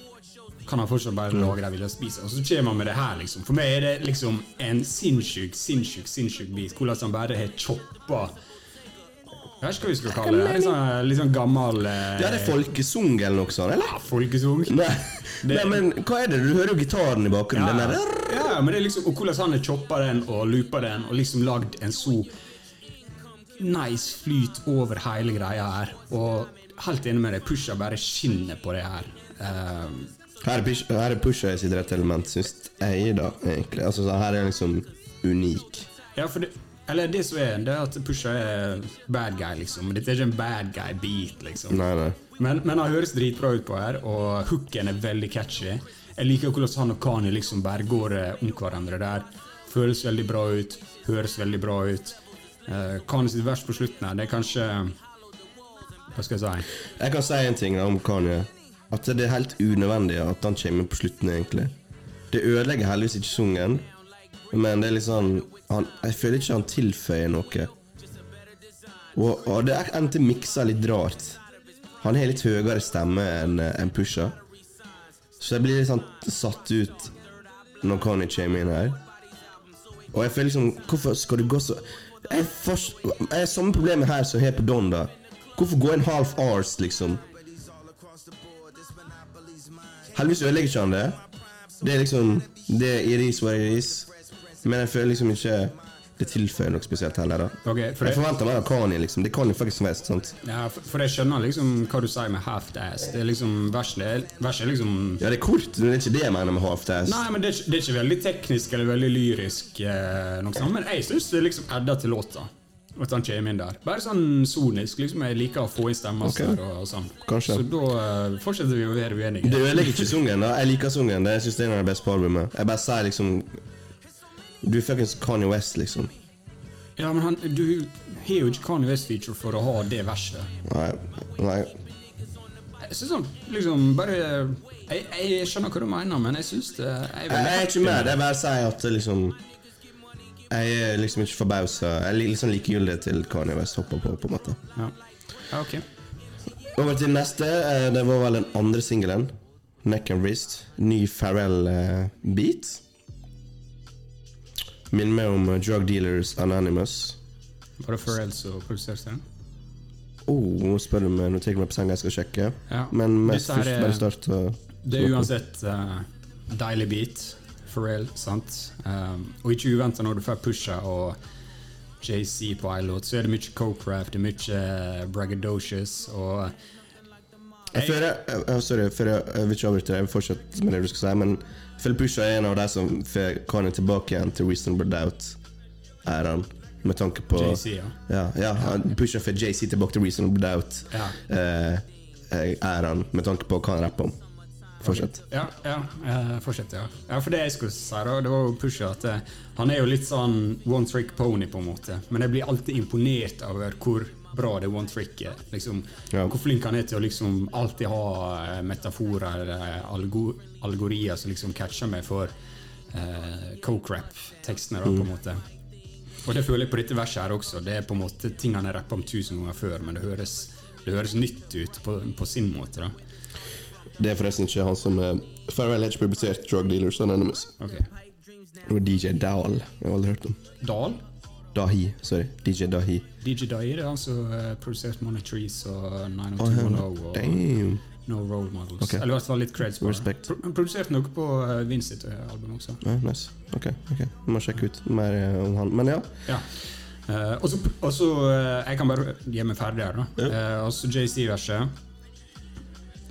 A: Kan han fortsatt bare lage det jeg vil spise? Og så kommer han med det her, liksom. For meg er det liksom en sinnssyk, sinnssyk, sinnssyk bit. Hvordan han bare har choppa Jeg vet ikke hva vi skal kalle det. Litt sånn, litt sånn gammel eh,
B: Ja, det er folkesung eller noe sånt, eller?
A: ja, folkesang.
B: Nei.
A: Det-
B: Nei, men hva er det? Du hører jo gitaren i bakgrunnen.
A: Ja,
B: Den der.
A: ja, men det er liksom Og hvordan han har choppa den og loopa den og liksom lagd en så nice flyt over hele greia her. Og helt enig med deg, Pusha bare skinner på det her. Um...
B: Her er Pusha i sitt rette element, syns jeg, da, egentlig. Altså, så her er liksom unik.
A: ja, for det eller det som er, det er at Pusha er bad guy, liksom. Dette er ikke en bad guy-beat, liksom.
B: Nei, nei.
A: Men, men han høres dritbra ut på her, og hooken er veldig catchy. Jeg liker hvordan han og Kanye liksom bare går eh, om hverandre der. Føles veldig bra ut, høres veldig bra ut. Uh, Kanye sitt vers på slutten her, det er kanskje Hva skal jeg si?
B: Jeg kan si en ting da, om Kanye. At det er helt unødvendig at han kommer på slutten, egentlig. Det ødelegger heldigvis ikke sungen, men det er sånn han, Jeg føler ikke han tilføyer noe. Og, og det endte miksa litt rart. Han har litt høyere stemme enn en Pusha. Så jeg blir litt sånn satt ut når Conny kommer inn her. Og jeg føler liksom Hvorfor skal du gå så Jeg har samme problemet her som har på Don, da. Hvorfor gå en half hours, liksom? Heldigvis ødelegger ikke han det. Det er liksom Det er iris what it is. Men jeg føler liksom ikke det tilføyer noe spesielt heller. da
A: okay, for
B: Jeg forventer mer av Kani. liksom. Det er jo faktisk være sant?
A: ja, for, for jeg skjønner liksom hva du sier med half-ass. Det er liksom Verset er, er liksom
B: Ja, det er kort, men det er ikke det jeg mener med half ass.
A: Nei, men det er, det er ikke veldig teknisk eller veldig lyrisk, eh, men jeg syns det liksom edder til låta. At han kommer inn der. Bare sånn sonisk. liksom Jeg liker å få inn stemmer okay. og, og sånn.
B: Kanskje.
A: Så da eh, fortsetter vi å være uenige.
B: Det ødelegger ikke sungen. da Jeg liker sungen. Det synes jeg er en av de beste på albumet. Jeg bare sier liksom Du er fuckings Kanye West, liksom.
A: Ja, men han, du har jo ikke Kanye West-feature for å ha det verset.
B: Nei, nei.
A: Jeg syns han liksom bare Jeg, jeg skjønner hva du mener, men jeg syns det Jeg
B: Jeg, jeg er ikke med. er bare å si at det liksom Jeg er liksom ikke forbausa. Jeg er sånn likegyldig til Kanye West hopper på, på en måte.
A: Ja. ja, ok.
B: Over til neste. eh, Det var vel den andre singelen. Neck and Wrist. Ny Pharrell-beat. Minner meg om eh, Drug Dealers Anonymous.
A: Var det Pharrell som produserte den?
B: Oh, nå spør du meg, nå tar jeg meg på senga, jeg skal sjekke.
A: Ja.
B: Men mest først
A: er-
B: bare start Uh,
A: Det er uansett uh, deilig beat. Pharrell, sant? Um, og ikke uventa når du får Pusha og JC på ei låt, så er det mye co-craft, det er mye eh, braggadocious og
B: Jeg jeg, jeg, sorry, før jeg, jeg vil ikke avbryte deg, jeg vil fortsette med det du skal si, men føler Pusha er en av de som får Kanye tilbake igjen til Reasonable Doubt-æraen. Med tanke på
A: JC, ja.
B: Ja, ja Pusha får JC tilbake til Reasonable
A: Ja.
B: Doubt-æraen, med tanke på hva han rapper om. Fortsett.
A: Ja, ja eh, fortsett, ja. ja. For det jeg skulle si, da, det var jo Pusha at eh, han er jo litt sånn one trick pony, på en måte. Men jeg blir alltid imponert over hvor bra det one trick er. Liksom,
B: Ja.
A: Hvor flink han er til å liksom alltid ha eh, metaforer, eller algo, algorier som liksom catcher meg for eh, coke-rap-tekstene, da, på en måte. Og det føler jeg på dette verset her også. Det er på en måte ting han har rappa om tusen ganger før, men det høres, det høres nytt ut på, på sin måte. da.
B: Det er forresten ikke han som uh, Farewell har ikke publisert Drug Dealers Anonymous. Det var DJ Dahl. Jeg har aldri hørt om.
A: Dahl?
B: Dahi, sorry. DJ Dahi.
A: DJ Dahi det er han som uh, produserte Money Trees og
B: Oh,
A: 90210 og
B: Damn.
A: No Role Models.
B: Okay.
A: Eller i hvert fall litt creds på det. Pro han produserte noe på uh, Vince sitt uh, album også.
B: Ja, nice. Ok, ok. Må sjekke ut mer uh, om han. Men ja.
A: Ja. Uh, og så eh, Jeg kan bare gi meg ferdig her, da. Eh, og så JC-verset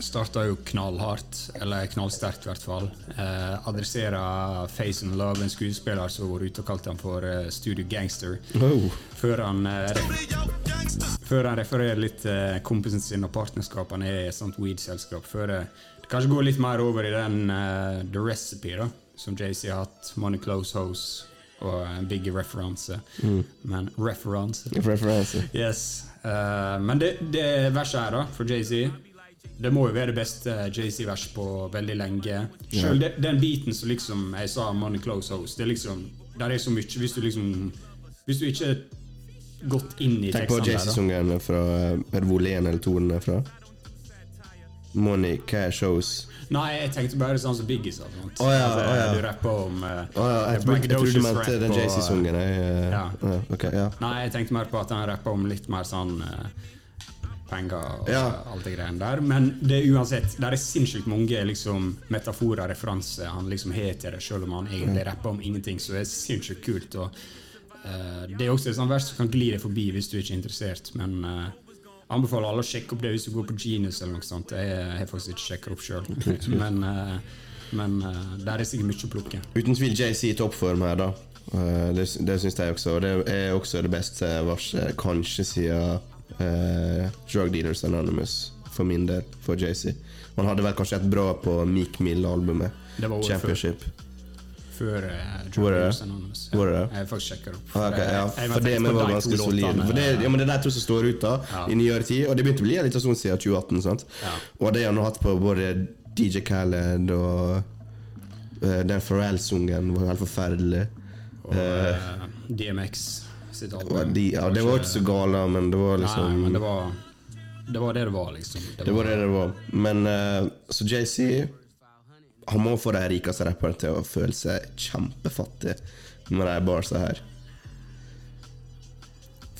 A: starta jo knallhardt, eller knallsterkt i hvert fall. Eh, adresserer Face and Love, en skuespiller som var ute og kalte han for uh, Studio Gangster.
B: Oh.
A: Før han, eh, før han refererer litt til kompisen sin og partnerskapene er i et sånt weed-selskap. Før det det kanskje går litt mer over i den uh, The Recipe, da, som JC har hatt. Money Close Hose og en big referanse. Men referanse
B: Referanse.
A: Yes. Uh, men det, det verset her, da, for JC det må jo være det beste JC-vers på veldig lenge. Selv yeah. den biten som liksom jeg sa Money Close House, det er liksom Der er så mye Hvis du liksom Hvis du ikke er gått inn i
B: Tenk på
A: tekstene der, da.
B: JC-sangene fra Er det vol 1 eller 2 er fra? Money, cash, house
A: Nei, jeg tenkte bare sånn som Biggie sa.
B: Å ja, å ja.
A: Du rapper om uh,
B: oh, ja, jeg, trodde- jeg trodde du mente den JC-sangen. jeg, eh,
A: Ja.
B: ja, ok, ja.
A: Nei, jeg tenkte mer på at han rapper om litt mer sånn eh, penger og
B: Ja.
A: alt det greiene der. Men det er uansett, der er sinnssykt mange liksom, metaforer og referanser han liksom har til det, selv om han egentlig rapper om ingenting, så det er sinnssykt kult. Og, uh, det er også et sånt vers som kan gli deg forbi hvis du ikke er interessert, men uh, anbefaler alle å sjekke opp det hvis du går på Genius eller noe sånt. Jeg har faktisk ikke sjekket opp sjøl, men, eh, men der er sikkert mye å plukke.
B: Uten tvil JC i toppform her, da. Det det syns jeg også. Og det er også det beste verset, kanskje siden uh, Drug Dealers Anonymous, for min del, for JC. Han hadde vel kanskje et bra på Meek Mill-albumet.
A: Det.
B: Championship.
A: Før uh,
B: Var det det?
A: Anonymous.
B: Var det det?
A: Jeg har faktisk sjekket opp.
B: Ah,
A: okay,
B: ja.
A: For, jeg- jeg
B: for det med var ganske solid. For det, ja, men det er de to som står ut da
A: Ja.
B: i nyere tid, og det begynte å bli litt sånn siden 2018. sant?
A: Ja.
B: Og det har han hatt på både DJ Khaled og eh, den Pharrell-sungen var helt forferdelig.
A: Og uh, DMX sitt album.
B: De, ja, det var ikke så gale, men det var liksom
A: Nei, men det var det var det det var, liksom.
B: Det var det det var. Men uh, så JC Han må få de rikeste rapperne til å føle seg kjempefattig med de barsa her.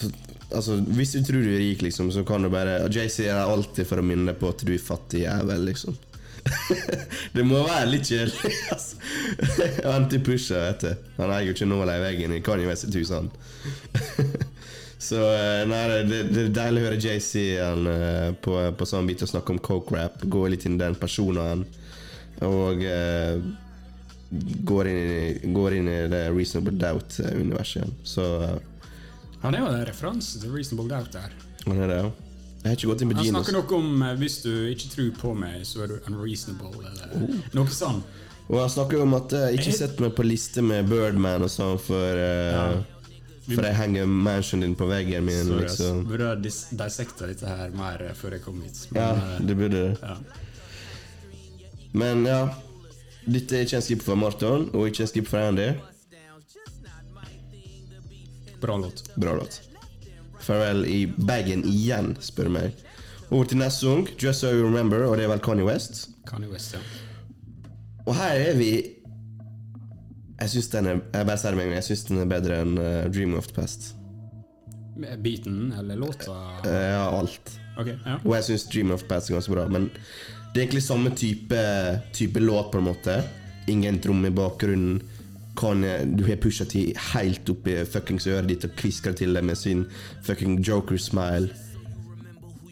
B: For, altså, hvis du tror du er rik, liksom, så kan du bare JC er alltid for å minne deg på at du er fattig jævel, liksom. det må være litt kjedelig, altså. Anti-pusher, vet du. Han eier jo ikke nåla i veggen i Kanye West sitt hus, han. Så eh, nei, det, det er deilig å høre JC han, eh, på, på sånn bit og snakke om coke-rap. Gå litt inn i den personen. Og uh, går, inn i, går inn i det Reasonable Doubt-universet igjen. Så uh,
A: Han er jo en referanse til Reasonable Doubt der.
B: han er det, ja. Jeg har ikke gått inn på
A: Han snakker noe om eh, hvis du ikke tror på meg, så er du unreasonable, eller
B: Oh.
A: noe sånt.
B: Og han snakker om at jeg ikke sett meg på liste med Birdman og sånn, for ja. For jeg henger mansionen din på veggen min,
A: Så jeg
B: liksom.
A: burde ha dis- dissekta dette her mer eh, før jeg kom hit. Men, ja,
B: det burde det.
A: ja.
B: Men ja. Dette er ikke en skip for Marton, og ikke en skip for Andy.
A: Bra låt.
B: Bra låt. Pharrell i bagen igjen, spør du meg. Over til neste sang, Just So You Remember, og det er vel Kanye West.
A: Kanye West, ja.
B: Og her er vi Jeg syns den er Jeg bare sier det med en gang, jeg synes den er bedre enn uh, Dreaming of the Past.
A: Beaten, eller låta
B: Uh, Ja, alt.
A: Okay, ja.
B: Og jeg syns Dreaming of the Past er ganske bra. Men det er egentlig samme type, type låt, på en måte. ingen tromme i bakgrunnen. Kanye, du har Pusha T helt oppi fuckings øret ditt og kvisker til deg med sin fucking joker-smile.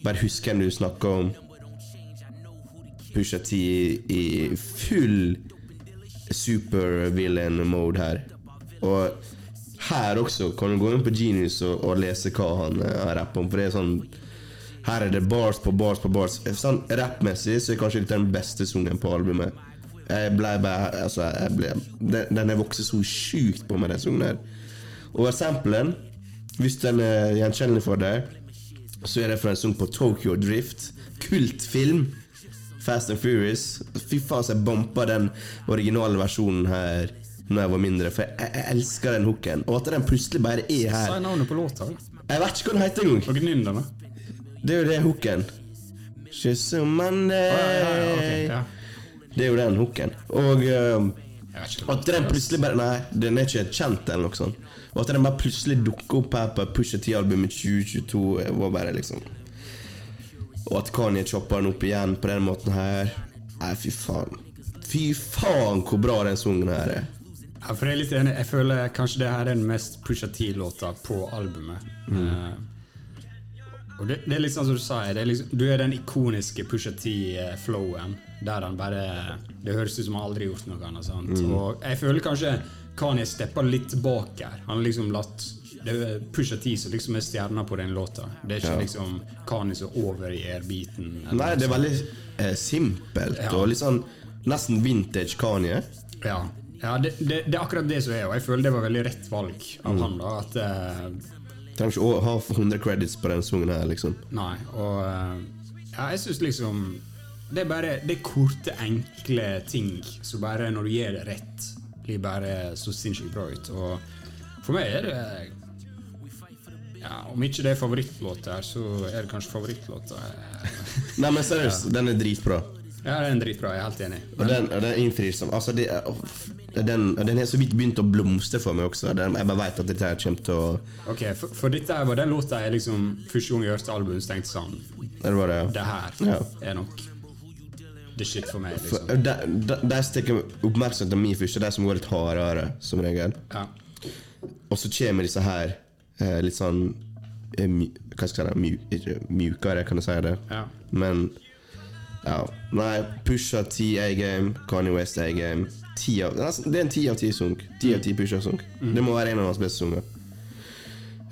B: Bare husk hvem du snakker om. Pusha T i, i full supervillain-mode her. Og her også kan du gå inn på Genius og, og lese hva han eh, har rappa om. For det er sånn Her er det bars på bars på bars. Sånn Rappmessig så er kanskje dette den beste sangen på albumet. Jeg ble bare Altså, jeg ble Den, den har vokst så sjukt på meg, den sangen der. Og samplen, hvis den er gjenkjennelig for deg, så er det fra en sang på Tokyo Drift. Kultfilm. Fast and Furious. Fy faen, så jeg bompa den originale versjonen her Når jeg var mindre, for jeg, jeg elsker den hooken. Og at den plutselig bare er
A: Si
B: her.
A: navnet på låta.
B: Jeg vet ikke hva den heter engang. Det er jo det hooken. She's a Monday.
A: Ja, ja, ja, okay, ja.
B: Det er jo den hooken. Og um,
A: hva
B: at den plutselig bare Nei, den er ikke kjent, eller noe sånt. Og at den bare plutselig dukker opp her på Pusha T-albumet 2022, var bare liksom Og at Kanye chopper den opp igjen på den måten her. Nei, fy faen. Fy faen hvor bra den sangen her er.
A: Ja, for jeg er litt enig. Jeg føler kanskje det her er den mest Pusha T-låta på albumet. Eh, og det, det er sånn som du sa, det er liksom, du er den ikoniske Pusha T-flowen. Der han bare Det høres ut som han aldri har gjort noe annet. Sant? Og jeg føler kanskje Kanye steppa litt tilbake her. Han har liksom latt det er Pusha T som liksom er stjerna på den låta. Det er ikke
B: Ja.
A: liksom Kanye som overgir beaten.
B: Nei, det er veldig eh, simpelt
A: Ja.
B: og litt sånn nesten vintage Kanye.
A: Ja, ja det, det, det er akkurat det som er, og jeg føler det var veldig rett valg av han. da At eh,
B: Trenger ikke å ha 100 credits på den sangen her, liksom.
A: Nei, og eh, ja, jeg syns liksom Det er bare Det er korte, enkle ting som bare, når du gjør det rett, blir bare så sinnssykt bra ut. Og for meg er det ja, Om ikke det er favorittlåt her, så er det kanskje favorittlåta.
B: Nei, men seriøst, den er dritbra.
A: Ja, den er dritbra, jeg er helt enig.
B: Og den, og den innfrir som Altså, det, den, den har så vidt begynt å blomstre for meg også. Den, jeg bare vet at dette her kommer til å
A: Ok, For, for dette var den låta jeg liksom første gang jeg hørte albumet, tenkte sånn
B: Det var det,
A: Det her
B: Ja.
A: er nok the shit for meg,
B: For,
A: liksom.
B: de, de, de stikker oppmerksomheten min først, de som går litt hardere, som regel.
A: Ja.
B: Og så kommer disse her eh, litt sånn eh, Hva skal jeg si? Mjukere, kan jeg si det.
A: Ja.
B: Men ja. Nei, Pusha T A-game, Kanye West A-game. Det er en ti av ti sang. Ti av ti Pusha-sang. Det må være en av hans beste sanger.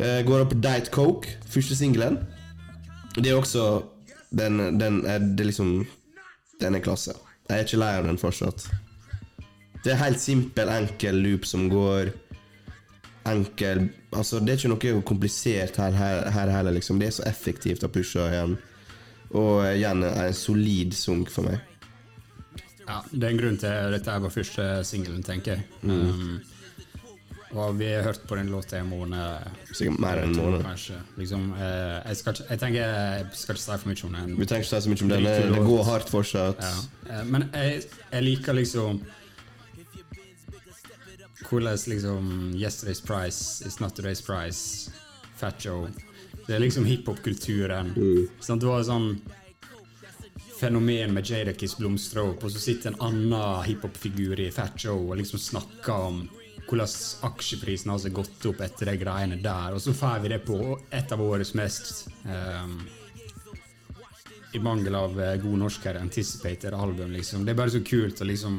B: Uh, går opp Diet Coke, første singelen. Det er også Den, den er det er liksom Den er klasse. Jeg er ikke lei av den fortsatt. Det er helt simpel, enkel loop som går. Enkel Altså, det er ikke noe komplisert her, her, her heller, liksom. Det er så effektivt å pushe igjen. Og igjen en solid sunk for meg.
A: Ja, det er en grunn til at dette er vår første singelen, tenker jeg. Um, og vi har hørt på den låta i en måned.
B: Sikkert mer enn en måned.
A: Kanskje. Liksom, uh, jeg, skal jeg tenker jeg skal ikke si for mye om den.
B: Vi trenger ikke si så mye om den. Det går hardt fortsatt.
A: Ja. Uh, Men jeg, jeg liker liksom hvordan liksom Yesterday's price is not today's price. Fat Joe. Det er liksom hiphop-kulturen. Mm. det var et sånn fenomen med Jadakis blomstra opp, og så sitter en annen hiphop-figur i Fat Joe og liksom snakker om hvordan aksjeprisen har så gått opp etter de greiene der, og så får vi det på et av årets mest ehm, i mangel av eh, god norsk her, anticipated album, liksom. Det er bare så kult og liksom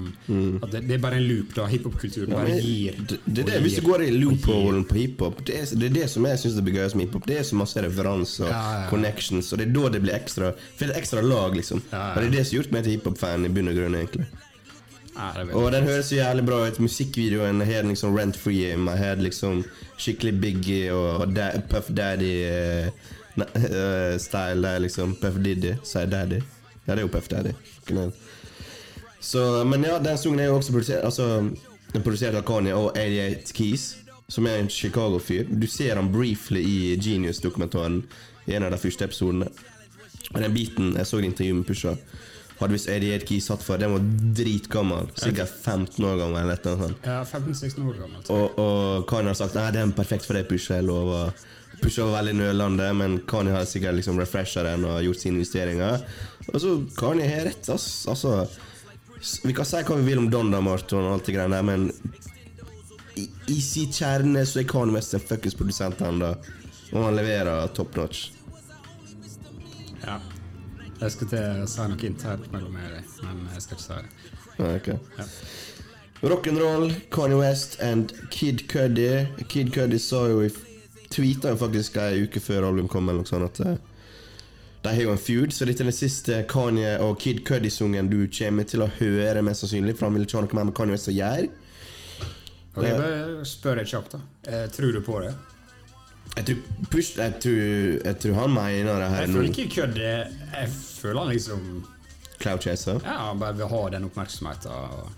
A: at det, det er bare en loop, da. Hiphop-kulturen bare gir.
B: det, det er det, Hvis du går i
A: og
B: loopholen på hiphop, det, er- det er det som jeg syns blir gøyest med hiphop. Det er så masse referanser og
A: Ja, ja,
B: connections, og det er da det blir ekstra For det er ekstra lag, liksom.
A: Ja, ja.
B: Og det er det som har gjort meg til hiphop-fan i bunn og grunn, egentlig.
A: Ja, det er
B: Og den høres så jævlig bra ut. Musikkvideoen har liksom Rent Free in my head. liksom skikkelig Biggie og, og da, Puff Daddy-style der, liksom. Puff Diddy, sier Daddy. Ja, det er jo Puff Daddy. Så, men ja, den sangen er jo også produsert Altså, den er produsert av Kanye og 88 Keys, som er en Chicago-fyr. Du ser han briefly i Genius-dokumentaren i en av de første episodene. Og den biten, jeg så et intervju med Pusha, hadde visst 88 Keys satt for. Den var dritgammel. Sikkert 15 år gammel. eller noe sånt.
A: Ja, 15-16 år gammel.
B: Og, og Kanye har sagt Nei, den er perfekt for deg, Pusha. Jeg lover. Pusha veldig nølende, men Kanye har sikkert liksom refresha den og gjort sine investeringer. Og så Kanye har rett, ass. Altså, Vi kan si hva vi vil om Donda Marton og alt det greiene der, men i, i sin kjerne så er Kanye West en fuckings produsent ennå. Og han leverer top notch.
A: Ja. Jeg skal til å si noe internt mellom meg og deg, men jeg skal ikke si det.
B: Ja, ok.
A: Ja.
B: Rock'n'roll, Kanye West and Kid Cuddy. Kid Cuddy sa jo i Tweeta jo faktisk ei uke før albumet kom, eller noe sånt at eh, de har jo en feud, så dette er den siste Kanye og Kid Cuddy-sungen du kommer til å høre, mest sannsynlig, for han vil ikke ha noe mer med Kanye West å gjøre.
A: Ok, bare spør deg kjapt, da. Eh, tror du på det?
B: Jeg tror, push, jeg tror, jeg tror han mener det her
A: Jeg føler ikke kødd. Jeg føler han liksom
B: Cloud Chaser.
A: Ja, han bare vil ha den oppmerksomheten. og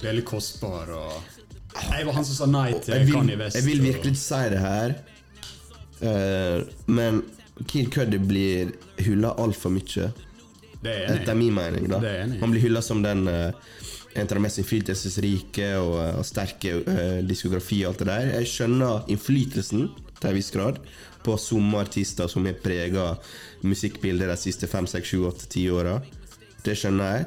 A: det er litt kostbar og Jeg var han som sa nei til
B: vil,
A: Kanye West.
B: jeg vil virkelig ikke si det her, uh, men Kid Cuddy blir hylla altfor mye.
A: Det er
B: Etter min mening, da. Han blir hylla som den uh, en av de mest innflytelsesrike og, eh, og sterke uh, diskografi og alt det der. Jeg skjønner innflytelsen til en viss grad på somme artister som har prega musikkbildet de siste fem, seks, sju, åtte, ti åra. Det skjønner jeg.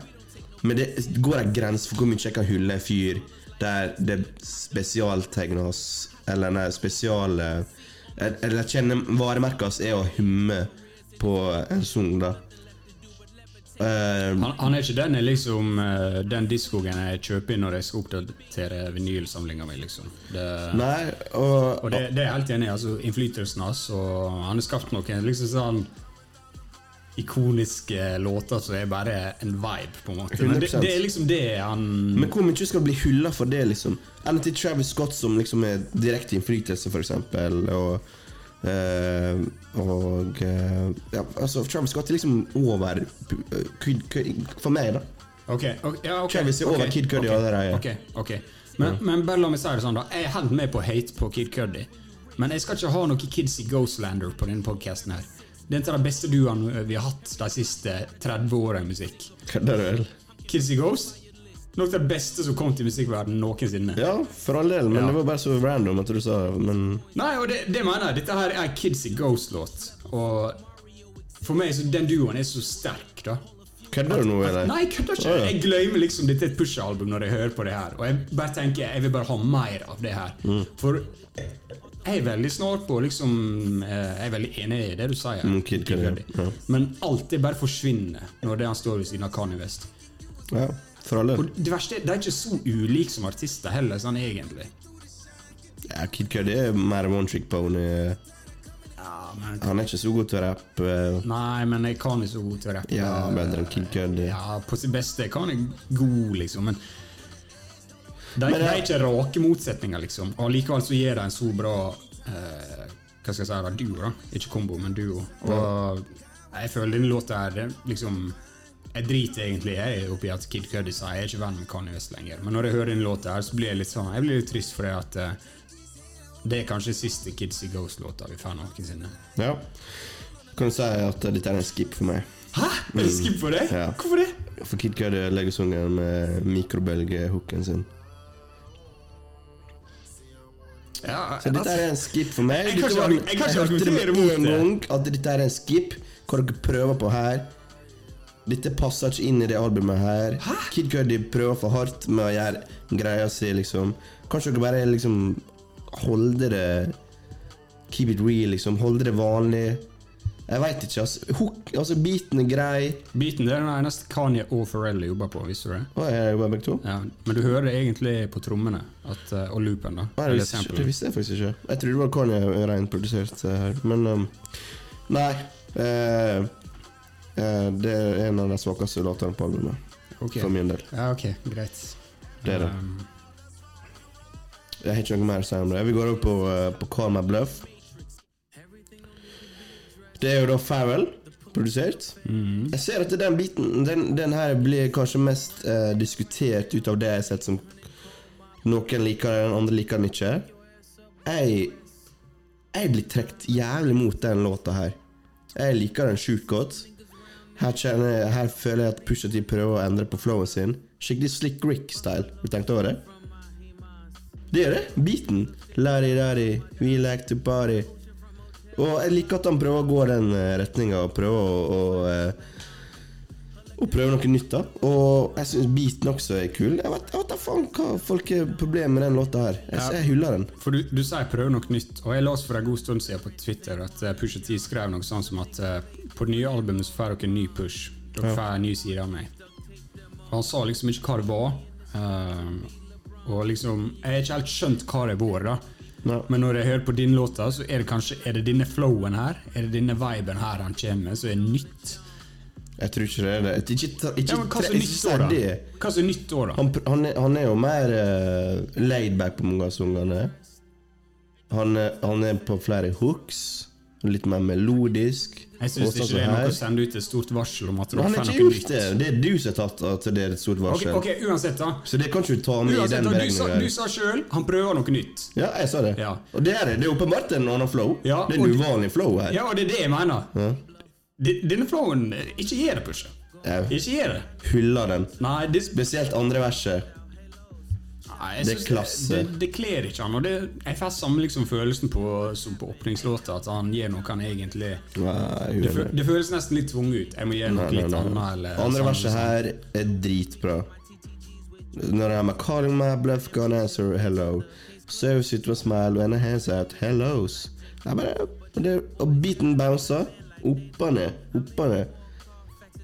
B: Men det går en grense for hvor mye jeg kan hylle en fyr der det spesialtegnes Eller nei, spesial eh, Eller kjenner varemerket er å humme på en sang, da. Uh,
A: Han, han er ikke den er liksom uh, den diskogen jeg kjøper inn når jeg skal oppdatere vinylsamlinga mi. Liksom. Det,
B: Nei, og,
A: og det, det er jeg helt enig i. Altså, innflytelsen hans. Altså, han har skapt noen liksom sånn ikoniske låter som er bare en vibe, på en måte. Men det, det er liksom det han
B: Men hvor mye skal bli hylla for det, liksom? Eller til Travis Scott, som liksom er direkte innflytelse, eksempel. Og, eh, og eh, ja, altså, Travis Scott er liksom over eh, Kid, For meg, da.
A: Okay, okay, ja, okay,
B: Travis er over
A: okay,
B: Kid Cudi
A: ok,
B: allerede.
A: Ok, ok. Men, men bare la meg si det sånn, da. Jeg er helt med på hate på Kid Cudi. Men jeg skal ikke ha noe Kids i Ghostlander på denne podkasten her. Det er en av de beste duoene vi har hatt de siste 30 åra i musikk.
B: Du vel?
A: Kids i Ghost. Noe av det beste som kom til musikkverdenen noensinne.
B: Ja, for all del, men
A: Ja.
B: det var bare så random at du sa Men
A: Nei, og det, det mener jeg. Dette her er Kids It Ghost-låt. Og for meg så den duoen er så sterk, da.
B: kødder du nå, eller?
A: Nei, jeg kødder ikke.
B: Oh, ja.
A: Jeg glemmer liksom dette er et Push-album når jeg hører på det her. Og jeg bare tenker jeg vil bare ha mer av det her.
B: Mm.
A: For jeg er veldig snar på liksom eh, Jeg er veldig enig i det du sier.
B: Mm, Kid Cudi. ja.
A: Men det bare forsvinner når det han står ved siden av Kanye West.
B: Ja, for alle.
A: Og det verste er de er ikke så ulike som artister heller, sånn egentlig.
B: Ja, Kid Cudi er mer one trick pony.
A: Ja, men,
B: Han er ikke så god til å rappe.
A: nei, men jeg kan ikke så god til å rappe.
B: Ja, bedre enn Kid Cudi.
A: Ja, på sitt beste kan jeg god, liksom, men de,
B: Men
A: de er ikke rake motsetninger, liksom. Og likevel så gir de en så bra eh, Hva skal jeg si, da, duo, da. Ikke kombo, men duo. Og jeg føler denne låta her er liksom Jeg driter egentlig jeg er oppi at Kid Cudi sier jeg er ikke venn med Kanye West lenger. Men når jeg hører denne låta her, så blir jeg litt sånn Jeg blir litt trist fordi at eh, det er kanskje siste Kids i Ghost-låta vi får noensinne.
B: Ja. Kan du si at dette er en skip for meg?
A: Hæ? Er det skip for deg?
B: Ja.
A: Hvorfor det?
B: For Kid Cudi legger sungen med mikrobølgehooken sin.
A: Ja,
B: Så dette er en skip for meg.
A: Jeg kan ikke argumentere mot det.
B: at dette er en skip. Hva dere prøver på her. Dette passer ikke inn i det albumet her. Hæ? Kid Cudi prøver for hardt med å gjøre greia si, liksom. Kanskje dere bare liksom holde det Keep it real, liksom. Holde det vanlig. Jeg veit ikke, altså. Hook, altså beaten er grei.
A: Beaten det er den eneste Kanye og Pharrell jobber på, visste du det?
B: Å, jeg jobber begge to?
A: Ja, men du hører det egentlig på trommene at, eh, og loopen, da.
B: Nei, det, visste, det visste jeg faktisk ikke. Jeg trodde det var Kanye rent produsert eh, her. Men um, nei. eh, eh, det er en av de svakeste låtene på albumet.
A: Okay.
B: For min del.
A: Ja, ok, greit.
B: Det er det.
A: Um,
B: Jeg har ikke noe mer å si om det. Vi går over på, uh, på Call My Bluff. Det er jo da Farrell produsert.
A: Mhm.
B: Jeg ser at den biten Den, den her blir kanskje mest eh, diskutert ut av det jeg har sett som Noen liker den, andre liker den ikke. Jeg Jeg blir trukket jævlig mot den låta her. Jeg liker den sjukt godt. Her, kjenner, her føler jeg at Pusha T prøver å endre på flowen sin. Skikkelig Slick Rick-style. Har du tenkt over det? Det er det. Beaten. Lari-rari, we like to party. Og jeg liker at han prøver å gå den retninga og prøver å, å, å prøve noe nytt, da. Og jeg syns beaten også er kul. Jeg vet, jeg vet da faen hva folk har problemer med den låta her. Jeg, jeg hyller den.
A: For du, du sier 'prøve noe nytt', og jeg leste for en god stund siden på Twitter at eh, Pusha T skrev noe sånt som at eh, på det nye albumet så får dere en ny push. Dere får en ny side av meg. Og han sa liksom ikke hva det var. Uh, og liksom Jeg har ikke helt skjønt hva det var, da.
B: Nei.
A: Men når jeg hører på din låta, så er det kanskje Er det denne flowen her? Er det denne viben her han kommer med, som er nytt?
B: Jeg tror ikke det er det. Ikke, ikke, ikke,
A: Ja, hva som er nytt år, da?
B: Han, han, er, han er jo mer uh, laidback på mange av sangene. Han, han er på flere hooks. Litt mer melodisk.
A: Jeg syns ikke det er noe å sende ut et stort varsel om at
B: han har
A: noe nytt.
B: det. Det er du som har tatt at det er et stort varsel.
A: ok, uansett, da.
B: Så det kan ikke du ta med i
A: Uansett,
B: den
A: du, sa,
B: beregninga.
A: du sa sjøl han prøver noe nytt.
B: Ja, jeg sa det.
A: Ja.
B: Og det er det. Det er åpenbart en annen flow.
A: Ja,
B: det er en uvanlig flow her.
A: Ja, og det er det jeg mener.
B: Ja.
A: Denne flowen eh, Ikke gi det, Pusha. Ikke gi det.
B: hyller den.
A: Nei, det,
B: Spesielt andre verset.
A: Nei,
B: Det er klasse.
A: Det, det, det kler ikke han. Og det, jeg får samme liksom følelsen på, som på åpningslåta, at han gjør noe han egentlig
B: Nei,
A: det,
B: er-
A: det føles nesten litt tvunget ut. Jeg må gjøre noe
B: Nei,
A: litt annet. Eller
B: Andre verset
A: liksom.
B: her er dritbra. Når I'm calling my bluff, gonna answer hello. Serves it a smile when I hands out hellos. Bare, og beaten bouncer. Opp og ned, opp og ned.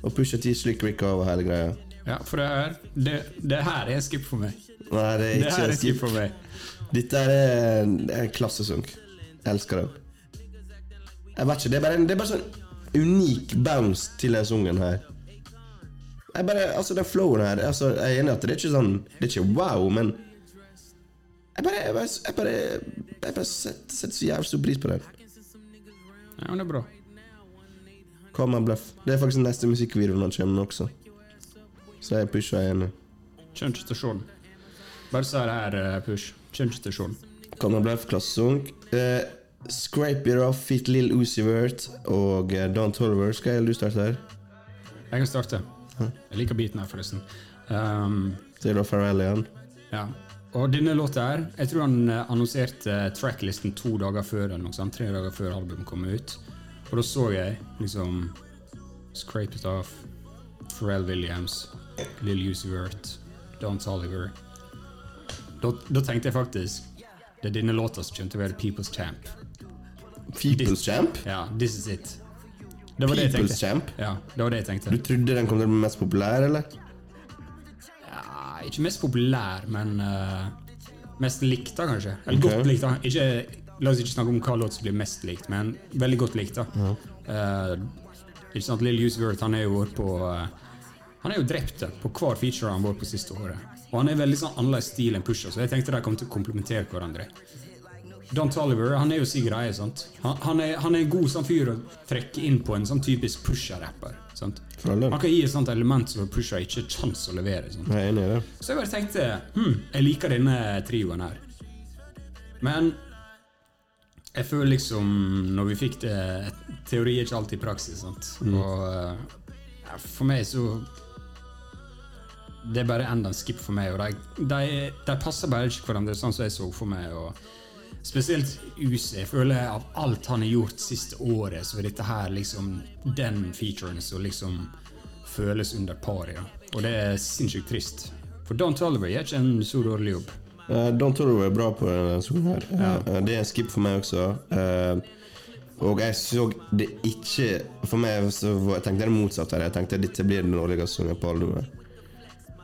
B: Og pusher til slick Rick over hele greia.
A: Ja, for det her det, det her er skip for meg.
B: Nei, det er ikke det
A: skip for meg.
B: Dette er en, det en klassesang. Jeg elsker den. Jeg vet ikke, det er bare en det er bare sånn unik bounce til den sungen her. Jeg bare, altså Den flowen her altså, Jeg er enig at det er ikke sånn Det er ikke wow, men Jeg bare Jeg bare, jeg bare, jeg bare setter, setter så jævlig stor pris på den.
A: Ja, men det er bra.
B: Kom my bløff. Det er faktisk den neste musikkvideoen han kommer med også. Så jeg pusher igjen.
A: Kommer ikke til å se den. Bare så det her, eh, Push. Den.
B: Call my bluff, klassesang. Eh, Scrape It Off, Fit Lill Uzi Vert og eh, Don Tolliver. Skal du starte her?
A: Jeg kan starte. Jeg liker beaten her, forresten. Um,
B: Så er det Pharrell igjen.
A: ja. Og denne låta her Jeg tror han eh, annonserte tracklisten to dager før eller noe sånt. Tre dager før albumet kom ut. Og da så jeg liksom Scrape It Off, Pharrell Williams, Lill Uzi Vert, Don Tolliver. Da, da tenkte jeg faktisk det er denne låta som kommer til å være People's Champ.
B: People's Champ?
A: Ja, this is it. Det var det jeg
B: People's
A: tenkte.
B: Champ?
A: Ja, det var det jeg tenkte.
B: Du trodde den kom til å bli mest populær, eller?
A: Ja, ikke mest populær, men uh, mest likt, da, kanskje. Eller
B: okay.
A: godt likt. da. Ikke, la oss ikke snakke om hva låt som blir mest likt, men veldig godt likt. da. Eh, ikke sant, Lill Uzi han er jo vært på uh, Han er jo drept på hver feature han vært på siste året. Og han er veldig sånn annerledes stil enn Pusha, så jeg tenkte de kom til å komplementere hverandre. Don Toliver han er jo si greie. sant? Han, han, er, han er en god sånn fyr å trekke inn på en sånn typisk Pusha-rapper. sant? Han kan gi et sånt element som Pusha ikke har kjangs å levere. sant?
B: Jeg er enig i det.
A: Så jeg bare tenkte hm, jeg liker denne trioen her. Men jeg føler liksom Når vi fikk det Teori er ikke alltid praksis. sant? Og eh, for meg så Det er bare enda en skip for meg. Og de, de, passer bare ikke hverandre, sånn som jeg så for meg. og Spesielt UC. Jeg føler av alt han har gjort siste året, så er dette her liksom den featuren som liksom føles under paret. Ja. Og det er sinnssykt trist. For Don Tolliver gjør ikke en så dårlig jobb.
B: Uh, Don Tolliver er bra på denne sangen her. Eh, det er en skip for meg også. Uh, og jeg så det ikke For meg så jeg tenkte det motsatte. Jeg tenkte dette blir den dårligste sangen på albumet.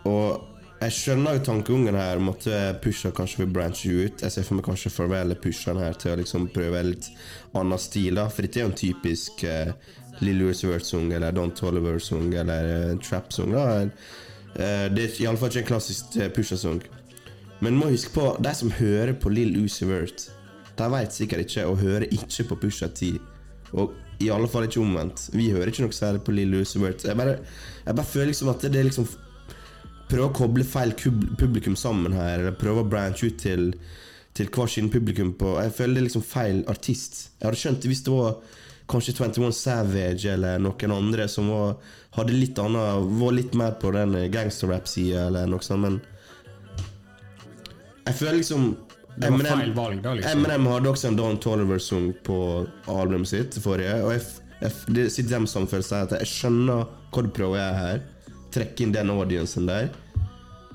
B: Og jeg skjønner jo tankegangen her om at Pusha kanskje vil branche ut. Jeg ser for meg kanskje Farvel pusher den her til å liksom prøve en litt annen stil. da For dette er jo en typisk uh, Lill Louis Wert-sang eller Don Toliver-sang eller uh, trap-sang. da Eh, Det er iallfall ikke en klassisk uh, Pusha-sang. Men må huske på, de som hører på Lill Uzi Vert, de vet sikkert ikke og hører ikke på Pusha T. Og i alle fall ikke omvendt. Vi hører ikke noe særlig på Lill Uzi Vert. Jeg jeg bare føler liksom at det er liksom Prøve å koble feil publikum sammen her, eller prøve å branche ut til, til hver sin publikum på Jeg føler det er liksom feil artist. Jeg hadde skjønt det hvis det var kanskje 21 Savage eller noen andre som var, hadde litt annet Var litt mer på den gangsterrap-sida eller noe sånt, men jeg føler liksom
A: Det var feil valg da, liksom.
B: Eminem hadde også en Don Toliver-sang på albumet sitt forrige, og jeg, jeg, det sitter hjemme som følelse at jeg skjønner hva du prøver å gjøre her, trekke inn den audiencen der.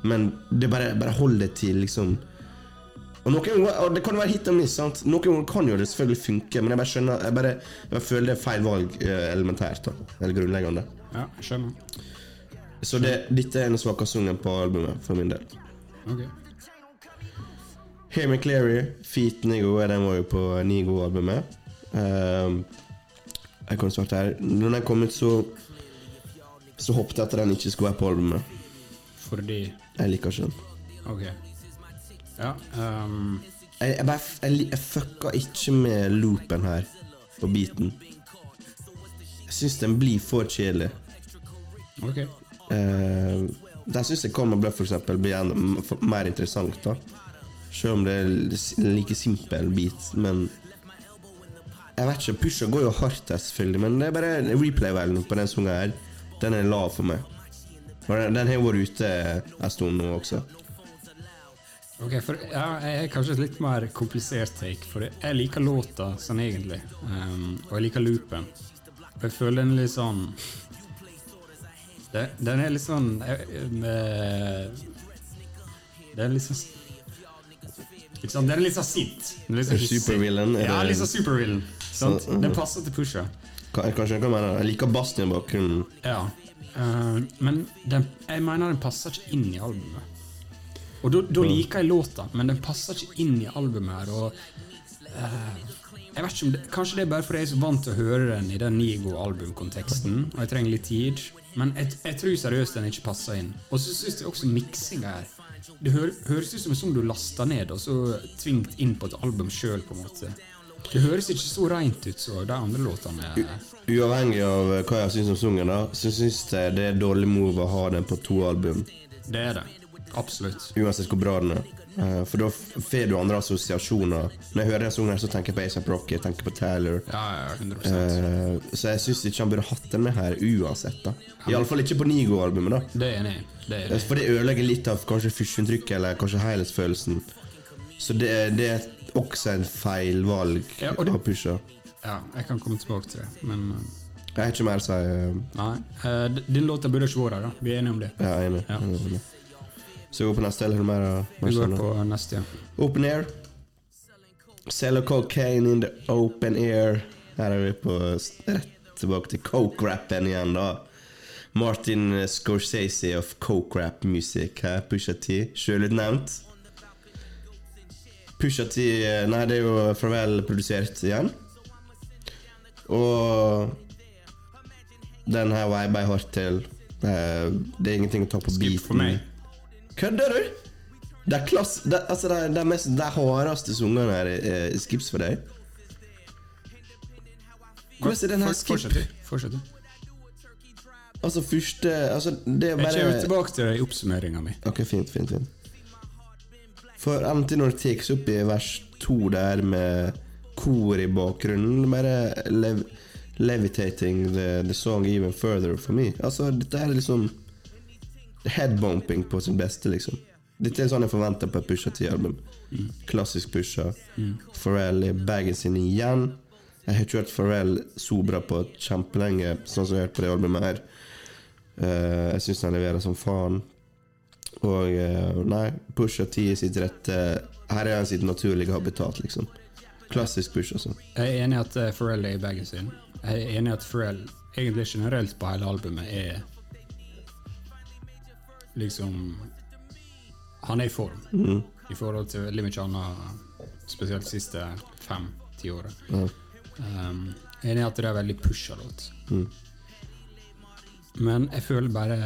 B: Men det bare, bare holder til liksom og noen og Det kan være hit og miss. sant? Noen ganger kan jo det selvfølgelig funke, men jeg bare skjønner Jeg bare, jeg føler det er feil valg eh, elementært. da Eller grunnleggende.
A: Ja, skjønner.
B: Så det, dette er den svakeste sangen på albumet, for min del.
A: Ok.
B: Hear Me Cleary, Feet Nigo, den var jo på Nigo-albumet. Ehm, jeg kan starte her. Når den kom ut, så Så håpte jeg at den ikke skulle være på albumet.
A: Fordi
B: Jeg liker ikke den.
A: Ok. Ja. ehm,
B: Jeg, jeg, bare, jeg, jeg fucka ikke med loopen her, på beaten. Jeg syns den blir for kjedelig.
A: ok.
B: Uh, der syns jeg Colman Bluff for eksempel blir enda m- f- mer interessant. da Selv om det er l- en like simpel beat. Men jeg vet ikke, Pusha går jo hardt selvfølgelig, men det er bare replay-verdenen på den sangen her. Den er lav for meg. Den, den har vært ute en stund nå også.
A: Ok, for ja, Jeg er kanskje et litt mer komplisert take, for jeg liker låta sånn egentlig. Um, og jeg liker loopen. Og jeg føler den litt sånn Den, Den er litt sånn eh, med, Det er litt sånn sånn, Den er litt sånn sint. Den er litt sånn.
B: Supervillain, er
A: Ja, litt sånn supervillain. Den passer til Pusha.
B: Kan- Kanskje hva jeg Jeg liker bassen i bakgrunnen.
A: Ja. Uh, men den, jeg mener den passer ikke inn i albumet. Og da liker jeg låta, men den passer ikke inn i albumet her. Og uh, jeg vet ikke om det, Kanskje det er bare fordi jeg er så vant til å høre den i den Nigo-albumkonteksten, og jeg trenger litt tid. Men jeg, jeg tror seriøst den ikke passer inn. Og så syns jeg også miksinga her Det hø høres ut som en sang du lasta ned og så tvingt inn på et album sjøl, på en måte. Det høres ikke så reint ut som de andre låtene.
B: Uavhengig av eh, hva jeg syns om sangen, så syns jeg det er dårlig move å ha den på to album.
A: Det er det. Absolutt.
B: Uansett hvor bra den er. Eh, for da får du andre assosiasjoner. Når jeg hører den sangen, så tenker jeg på ASAP Rocky, jeg tenker på Taylor.
A: Ja, ja, 100%.
B: så jeg syns ikke han burde hatt den med her uansett. da Iallfall ikke på Nigo-albumet. da
A: Det er enig. Det er jeg
B: Eh,
A: enig.
B: For det ødelegger litt av kanskje førsteinntrykket eller kanskje helhetsfølelsen. Så det, det er også en feil valg
A: Ja, det-
B: av Pusha.
A: Ja, jeg kan komme tilbake til det, men uh,
B: Jeg har ikke mer å si. eh,
A: Nei. Uh, din låt burde ikke vært der. Vi er enige om det.
B: Er enig.
A: Ja.
B: Enig. Så vi går på neste, eller er mer?
A: Vi går på neste, ja.
B: Open air. Sell cocaine in the open air. Her er vi på rett tilbake til coke-rappen igjen, da. Martin Scorsese of coke-rap music. Her, Pusha T. Sjølutnevnt. Pusha T eh, Nei, det er jo Farvel produsert igjen. Og den her viber jeg hardt til. Eh, Det er ingenting å ta på
A: Skip
B: beaten.
A: for meg.
B: Kødder du? Det er klass... Det, altså, det, er- er mest De hardeste sangene her er, er skips for deg. Hvordan er den her skip?
A: Fortsett, du. Fortsett, du.
B: Altså, første Altså, det er
A: Jeg kommer tilbake til det i oppsummeringa mi.
B: Ok, fint, fint, fint. For alltid når det tas opp i vers to der med kor i bakgrunnen, bare lev, levitating the, the song even further for me. Altså, dette er liksom headbumping på sin beste, liksom. Dette er sånn jeg forventer på et Pusha T-album. Klassisk Pusha. Pharrell i bagen sin igjen. Jeg har ikke hørt Pharrell så bra på kjempelenge, sånn som jeg har hørt på det albumet her. Uh, jeg syns han leverer som faen. Og eh, nei, Pusha T i sitt rette Her er han sitt naturlige habitat, liksom. Klassisk Push, altså.
A: Jeg er enig i at eh, Pharrell er i bagen sin. Jeg er enig i at Pharrell egentlig generelt på hele albumet er liksom Han er i form i forhold til veldig mye annet, spesielt de siste fem-ti åra. Um, jeg er enig i at det er veldig pusha låt. Men jeg føler bare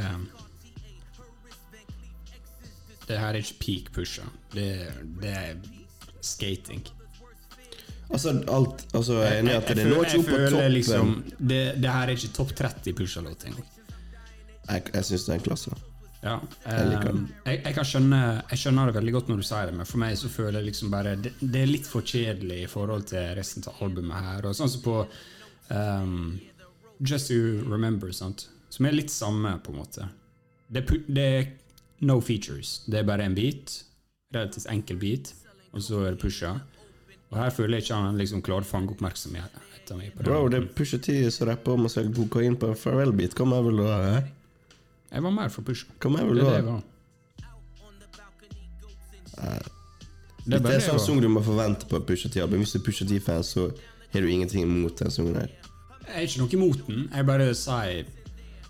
A: Det her er ikke peak pusher. Det, det er skating.
B: Altså, alt Altså, jeg er enig i at det når ikke opp på toppen.
A: liksom det, det her er ikke topp 30 pusher-låt engang.
B: Jeg, jeg syns det er en klasse.
A: Ja,
B: Jeg
A: eh, jeg, jeg, kan skjønne, jeg skjønner det veldig godt når du sier det, men for meg så føler jeg liksom bare Det, det er litt for kjedelig i forhold til resten av albumet her. Og sånn som på um, Just To Remember, sant? som er litt samme, på en måte. Det, det no features. Det er bare en beat. Relativt enkel beat, og så er det pusha. Og her føler jeg ikke han liksom klarer å fange oppmerksomheten min.
B: Bro, det er Pusha T som rapper om å selge kokain på en farewell-beat. Hva mer vil du ha? eh?
A: Jeg var mer for Pusha.
B: Hva mer vil
A: Det
B: du
A: er det
B: ha?
A: var. Det er
B: er
A: det
B: sånn
A: jeg var.
B: sang du må forvente på Pusha T-album. Hvis du er Pusha T-fan, så har du ingenting imot den sangen her.
A: Jeg er ikke noe imot den. Jeg bare sier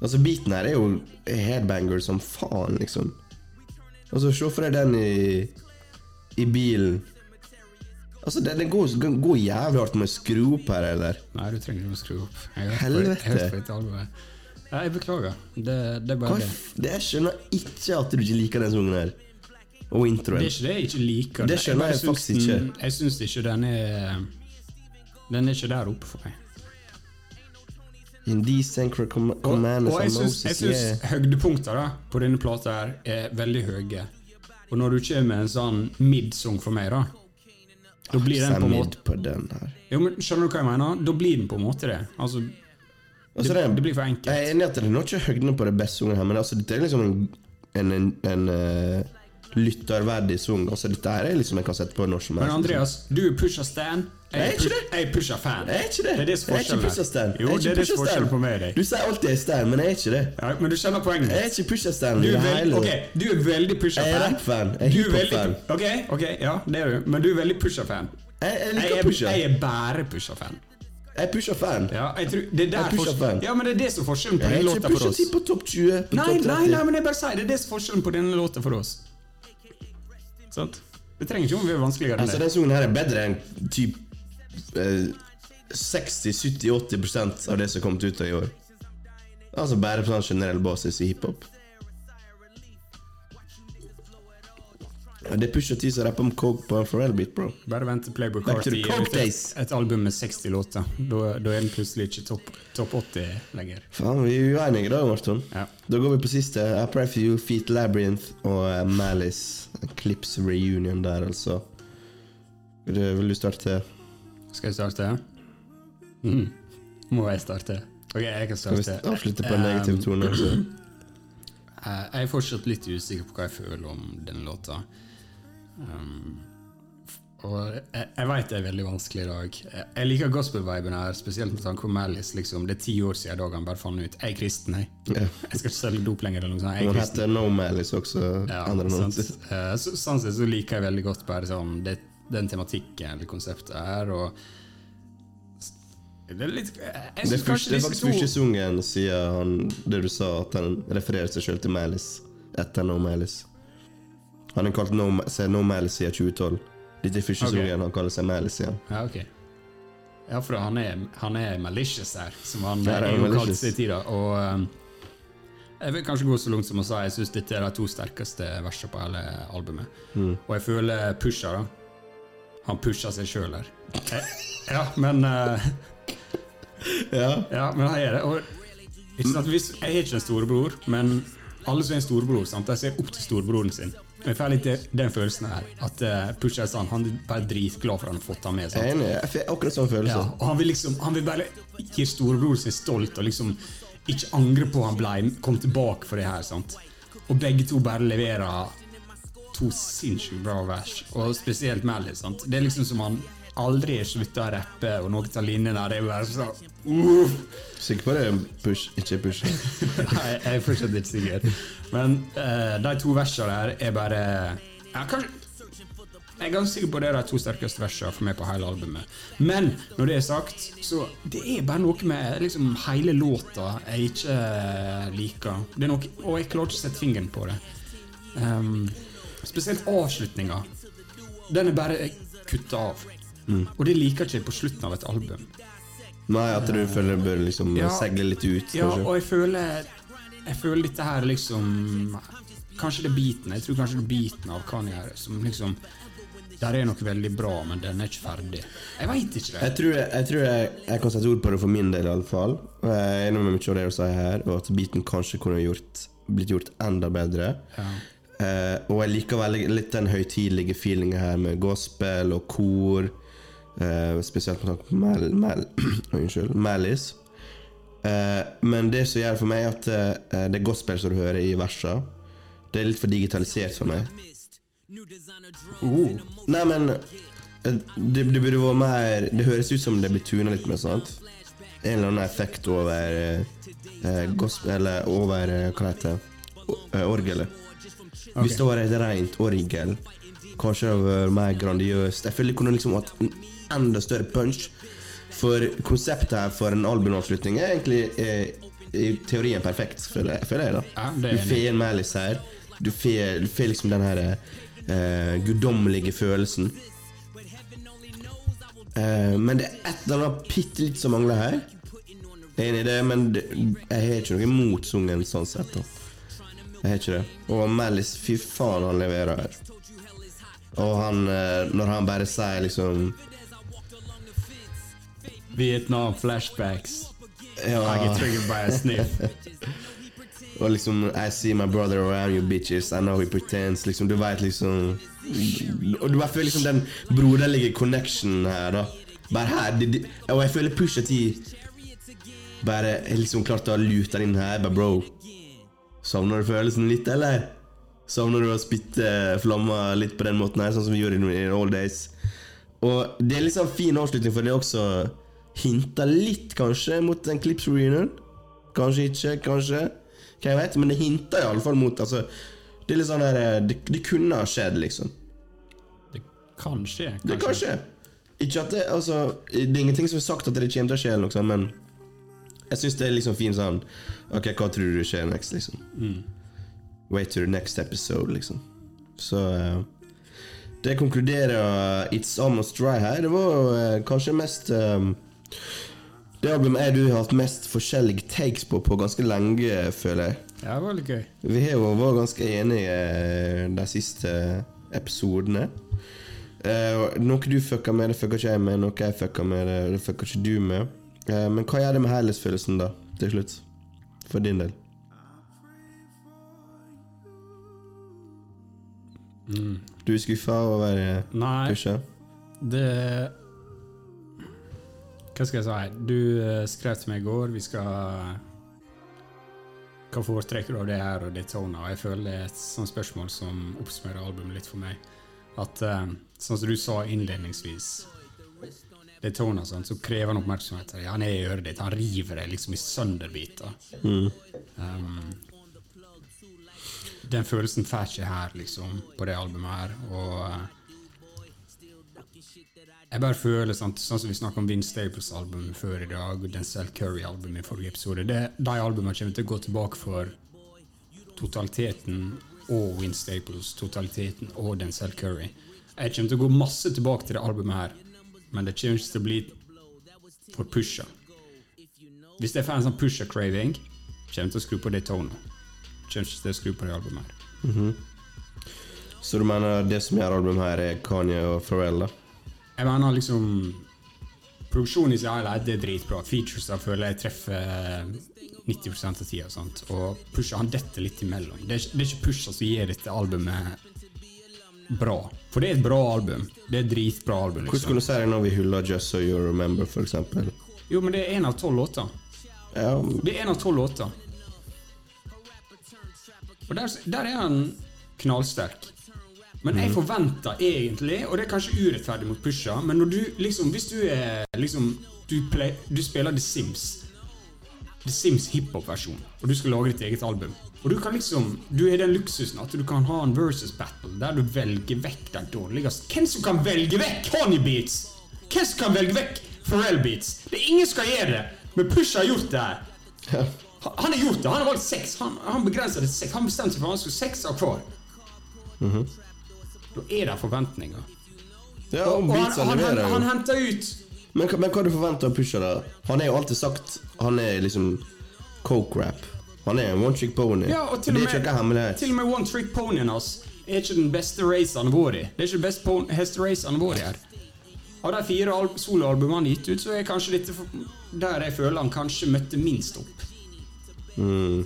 B: Altså, beaten her er jo headbanger som faen, liksom. Altså, se for deg den i, i bilen. Altså, den, den går, den går jævlig hardt med å skru opp her, eller?
A: Nei, du trenger ikke å skru opp. Jeg har
B: Helvete.
A: Nei, jeg beklager. Det, det er
B: Hva
A: bare det.
B: det jeg skjønner ikke at du ikke liker den sangen her. Og introen.
A: Det er ikke det jeg ikke liker.
B: Det skjønner jeg,
A: jeg
B: faktisk ikke.
A: Den, jeg syns ikke den er Den er ikke der oppe for meg.
B: In these sacred com
A: Og,
B: commandments
A: og jeg syns,
B: yeah.
A: høydepunktene på denne plata her er veldig høye. Og når du kommer med en sånn mid-song for meg, da Da blir den på en måte
B: på den her.
A: Jo, men Skjønner du hva jeg mener? Da blir den på en måte det. Altså,
B: Altså,
A: det,
B: det,
A: det blir for enkelt.
B: Jeg er enig at det er nok ikke høyden på det beste sangen her, men altså, dette er liksom en, en, en, en eh, lytterverdig sang. Altså, dette her er liksom jeg kan sette på når som helst. Men.
A: Andreas, du er Pusha Stan.
B: Jeg er ikke
A: Push-. Jeg er Pusha Fan.
B: Jeg er ikke det.
A: Det er det som er
B: jeg er ikke
A: forskjellen.
B: Pusha Stan.
A: Jo,
B: er
A: det er det er forskjellen på meg og deg.
B: Du sier alltid jeg er Stan, men jeg er ikke det.
A: Ja, men du skjønner poenget
B: Jeg er ikke Pusha Stan.
A: Du er, veld,
B: hele.
A: du er veldig
B: Jeg er rap-fan. Jeg er
A: er
B: hiphop-fan.
A: Ok, ok, ja, det er du. Men du er veldig Pusha-fan.
B: Jeg, jeg
A: Jeg,
B: liker
A: er-
B: Pusha.
A: jeg er bare Pusha-fan.
B: Jeg er Pusha-fan.
A: Ja, jeg tror, det er der
B: Jeg er Pusha-fan.
A: Ja, men det er det som er forskjellen på
B: Jeg er
A: denne
B: ikke
A: låta for oss.
B: T på topp 20. På
A: Nei,
B: topp 30.
A: nei, nei, men jeg bare sier det er det som er forskjellen på denne låta for oss. Sant? Det trenger ikke å være vanskeligere enn
B: Altså,
A: det.
B: den sangen her er bedre enn typ eh, 60-70-80% av det som kom ut av i år. Altså bare på sånn generell basis i hiphop. Det er Pusha T som rapper om coke på en Pharrell-beat, bro.
A: Bare vent til Playboy Carti gir ut et, et album med 60 låter. Da, da er den plutselig ikke topp top 80 lenger.
B: Faen, vi er uenige da, Marton.
A: Ja.
B: Da går vi på siste. I Pray For You, Feet Labyrinth og eh, Malice. Clips reunion der, altså. Vil du, starte?
A: Skal jeg starte? Mm. Må jeg starte? Ok, jeg kan starte.
B: Skal vi avslutte på en negativ
A: Um,
B: tone? Altså?
A: Eh, Jeg er fortsatt litt usikker på hva jeg føler om denne låta. Um, og jeg, jeg veit det er veldig vanskelig i dag. Jeg, jeg liker gospel-viben her, spesielt med tanke på Malice. Liksom. Det er ti år siden han bare fant ut Jeg er kristen, jeg.
B: Ja.
A: Jeg skal ikke selge dop lenger. Eller noe sånt. Jeg er kristen.
B: heter No Malice også.
A: Ja, sant. Så, sånn sett så liker jeg veldig godt bare sånn det, den tematikken eller konseptet her. Og det er litt
B: Det er,
A: kanskje
B: det er faktisk første sungen sier han det du sa, at han refererer seg sjøl til Malice etter No Malice. Han har kalt no, seg No Malice siden 2012. Dette er første
A: okay.
B: serien han kaller seg Malice igjen.
A: Ja, okay. Ja, for han er, han er malicious her, som han
B: Ja, er
A: jo kalt seg i tida. Og um, jeg vil kanskje gå så langt som å si jeg syns dette er de to sterkeste versene på hele albumet.
B: Mm.
A: Og jeg føler pusha, da. Han pusha seg sjøl her. Jeg, ja, men uh,
B: Ja.
A: Ja, men han er det. Og, jeg er ikke en storebror, men alle som er en storebror, sant, de ser opp til storebroren sin. Men jeg får litt den følelsen her. At uh, Pusha er sånn, han er bare dritglad for at han har fått ham med. Sant?
B: enig. Jeg får akkurat sånn følelse.
A: Ja, og han vil liksom Han vil bare gi storebror sin stolt og liksom ikke angre på han ble, kom tilbake for det her. sant? Og begge to bare leverer to sinnssykt bra vers, og spesielt Mally. sant? Det er liksom som han aldri slutta å rappe, og noen av linjene der er bare så uff.
B: Sikker på det er push, ikke push.
A: Nei, jeg er fortsatt ikke sikker. Men uh, de to versene der er bare ja, kanskje, Jeg er ganske sikker på det er de to sterkeste versene for meg på hele albumet. Men når det er sagt, så det er bare noe med liksom hele låta jeg ikke eh, liker. Det er noe, og jeg klarer ikke å sette fingeren på det. Um, spesielt avslutninga. Den er bare kutta av. Og det liker jeg ikke på slutten av et album.
B: Nei, at du føler du bør liksom
A: Ja.
B: segle litt ut,
A: Ja,
B: kanskje.
A: og jeg føler Jeg føler dette her liksom Kanskje det er beaten. Jeg tror kanskje det er beaten av Kanye her som liksom Der er noe veldig bra, men den er ikke ferdig. Jeg veit ikke det.
B: Jeg tror, jeg, jeg, tror jeg, jeg kan sette ord på det for min del, i alle fall. Jeg er enig med mye av det du sier her, og at beaten kanskje kunne gjort, blitt gjort enda bedre.
A: Ja.
B: Eh, og jeg liker veldig litt den høytidelige feelingen her med gospel og kor. Eh, spesielt med tanke på Mal, Mal, unnskyld, Malice. Eh, men det som gjør for meg at eh, det gospel som du hører i versa, det er litt for digitalisert for meg. Nei, men eh, det, det burde vært mer Det høres ut som det blir tuna litt med, sant? En eller annen effekt over eh, eh, gospel Eller over eh, Hva heter det? orgelet. Hvis det var et rent orgel, kanskje det hadde vært mer grandiøst. Jeg føler det liksom en enda større punch. For konseptet her for en albumavslutning er egentlig eh, i teorien perfekt, føler jeg. Føler jeg da.
A: Ja,
B: du får en Malice her. Du får, du får liksom den her eh, guddommelige følelsen. Eh, men det er et eller annet bitte litt som mangler her. Jeg er enig i det, men det, jeg har ikke noe imot sungen sånn sett. da Jeg har ikke det. Og Malice, fy faen, han leverer her. Og han, eh, når han bare sier liksom
A: Vietnam flashbacks. I
B: ja,
A: get triggered by a sniff.
B: Og liksom I see my brother around you bitches. I know he pretends. Liksom, du vet liksom Og du bare føler liksom den broderlige connectionen her, da. Bare her. Det, det, og jeg føler Pusha T bare er liksom klart å lute den inn her. Bare bro. Savner du følelsen litt, eller? Savner du å spytte flammer litt på den måten her, sånn som vi gjorde i in old days? Og det er liksom fin avslutning, for det er også hinter litt, kanskje, mot en Clips reunion. Kanskje ikke, kanskje. Hva jeg vet, men det hinter iallfall mot altså, Det er litt sånn her eh, det, det kunne ha skjedd, liksom.
A: Det kan skje,
B: Det kan skje. Ikke at det, altså, det er ingenting som er sagt at det kommer til å skje, liksom, men jeg syns det er liksom fint sånn Ok, hva tror du skjer next, liksom? Wait to the next episode, liksom. Så eh, Det konkluderer uh, It's Almost Dry her. Det var eh, kanskje mest eh, Det albumet er du har hatt mest forskjellige takes på på ganske lenge, føler jeg.
A: Ja, det var litt gøy.
B: Vi har jo vært ganske enige eh, de siste episodene. Uh, noe du fucka med, det fucka ikke jeg med. Noe jeg fucka med, det, det fucka ikke du med. Uh, men hva gjør det med helhetsfølelsen, da, til slutt? For din del. Du er skuffa over uh,
A: Nei,
B: pusha?
A: det Hva skal jeg si? Du eh, skrev til meg i går Vi skal Hva foretrekker du av det her og Daytona? Og jeg føler det er et sånt spørsmål som oppsummerer albumet litt for meg. At eh, sånn som du sa innledningsvis Daytona, sånn, så krever han oppmerksomhet. Ja, han er i øret ditt. Han river deg liksom i sønderbiter. Um, den følelsen får ikke her, liksom, på det albumet her. Og eh, jeg bare føler, sant, sånn som vi snakket om Vince Staples-albumet før i dag, og Denzel Curry-albumet i forrige episode, det, de albumene kommer til å gå tilbake for totaliteten og Vince Staples, totaliteten og Denzel Curry. Jeg kommer til å gå masse tilbake til det albumet her, men det kommer ikke til å bli for pusha. Hvis jeg får en sånn pusha-craving, kommer jeg til å skru på Daytona. Kommer ikke til å skru på det albumet her.
B: Så du mener det som gjør albumet her, er Kanye og Pharrell, da?
A: Jeg mener liksom Produksjonen i seg helhet det er dritbra. Features jeg føler jeg treffer 90% av tida. Sant? Og Pusha han detter litt imellom. Det er, det er ikke Pusha som gir dette albumet bra. For det er et bra album. Det er et dritbra album.
B: Hvordan skulle
A: Liksom.
B: du si det når vi hyller Just So You Remember, eksempel?
A: Jo, men det er én av tolv låter.
B: Ja,
A: Det er én av tolv låter. Og der, der er han knallsterk. Men jeg forventer egentlig, og det er kanskje urettferdig mot Pusha, men når du liksom Hvis du er liksom Du, play, du spiller The Sims The Sims hiphop-versjon, og du skal lage ditt eget album. Og du kan liksom Du er den luksusen at du kan ha en versus battle der du velger vekk den dårligste Hvem som kan velge vekk Honeybeats? Hvem som kan velge vekk Pharrell Beats? Det er ingen som kan gjøre det, men Pusha har gjort det her. Han har gjort det. Han har valgt seks. Han, han begrenser det til seks. Han bestemte seg for at han skulle seks av hver. Da er det forventninger.
B: ja og
A: Og han, han, han, han henter ut
B: Men, men hva du forventer av Pusha, da? Han er jo alltid sagt Han er liksom coke-rap. Han er en one trick pony.
A: Ja, og til
B: det
A: og
B: er ikke
A: med, til og med One Trick Ponyen hans er ikke den beste race han har vært i. Det er ikke den beste pon- hesteracen han har vært i her. Av de fire soloalbumene han har gitt ut, så er kanskje dette der jeg føler han kanskje møtte minst opp.
B: Mm.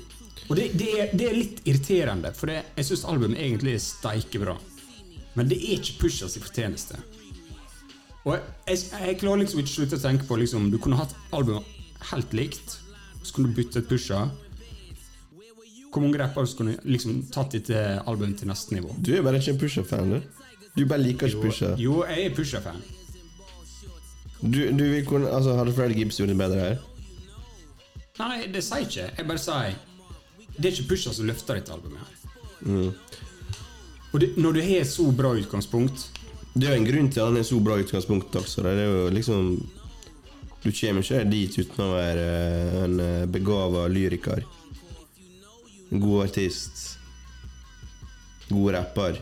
A: Og det, det, er, det er litt irriterende, for det, jeg syns albumet egentlig er steikebra. Men det er ikke Pusha sin fortjeneste. Og jeg, jeg, klarer liksom ikke slutte å tenke på liksom, Du kunne hatt albumet helt likt, så kunne du byttet Pusha. Hvor mange rappere skulle liksom tatt ditt album til neste nivå?
B: Du er bare ikke en Pusha-fan, du. Du bare liker ikke Pusha.
A: Jo, jeg er Pusha-fan.
B: Du, du vil kunne, altså, Hadde Fred Gibbs gjort det bedre her?
A: Nei, det sier jeg ikke. Jeg bare sier Det er ikke Pusha som løfter dette albumet. her. Og det, når du har et så bra utgangspunkt
B: Det er jo en grunn til at han har så bra utgangspunkt Altså. Det er jo liksom Du kommer ikke dit uten å være eh, en begava lyriker. En god artist. God rapper.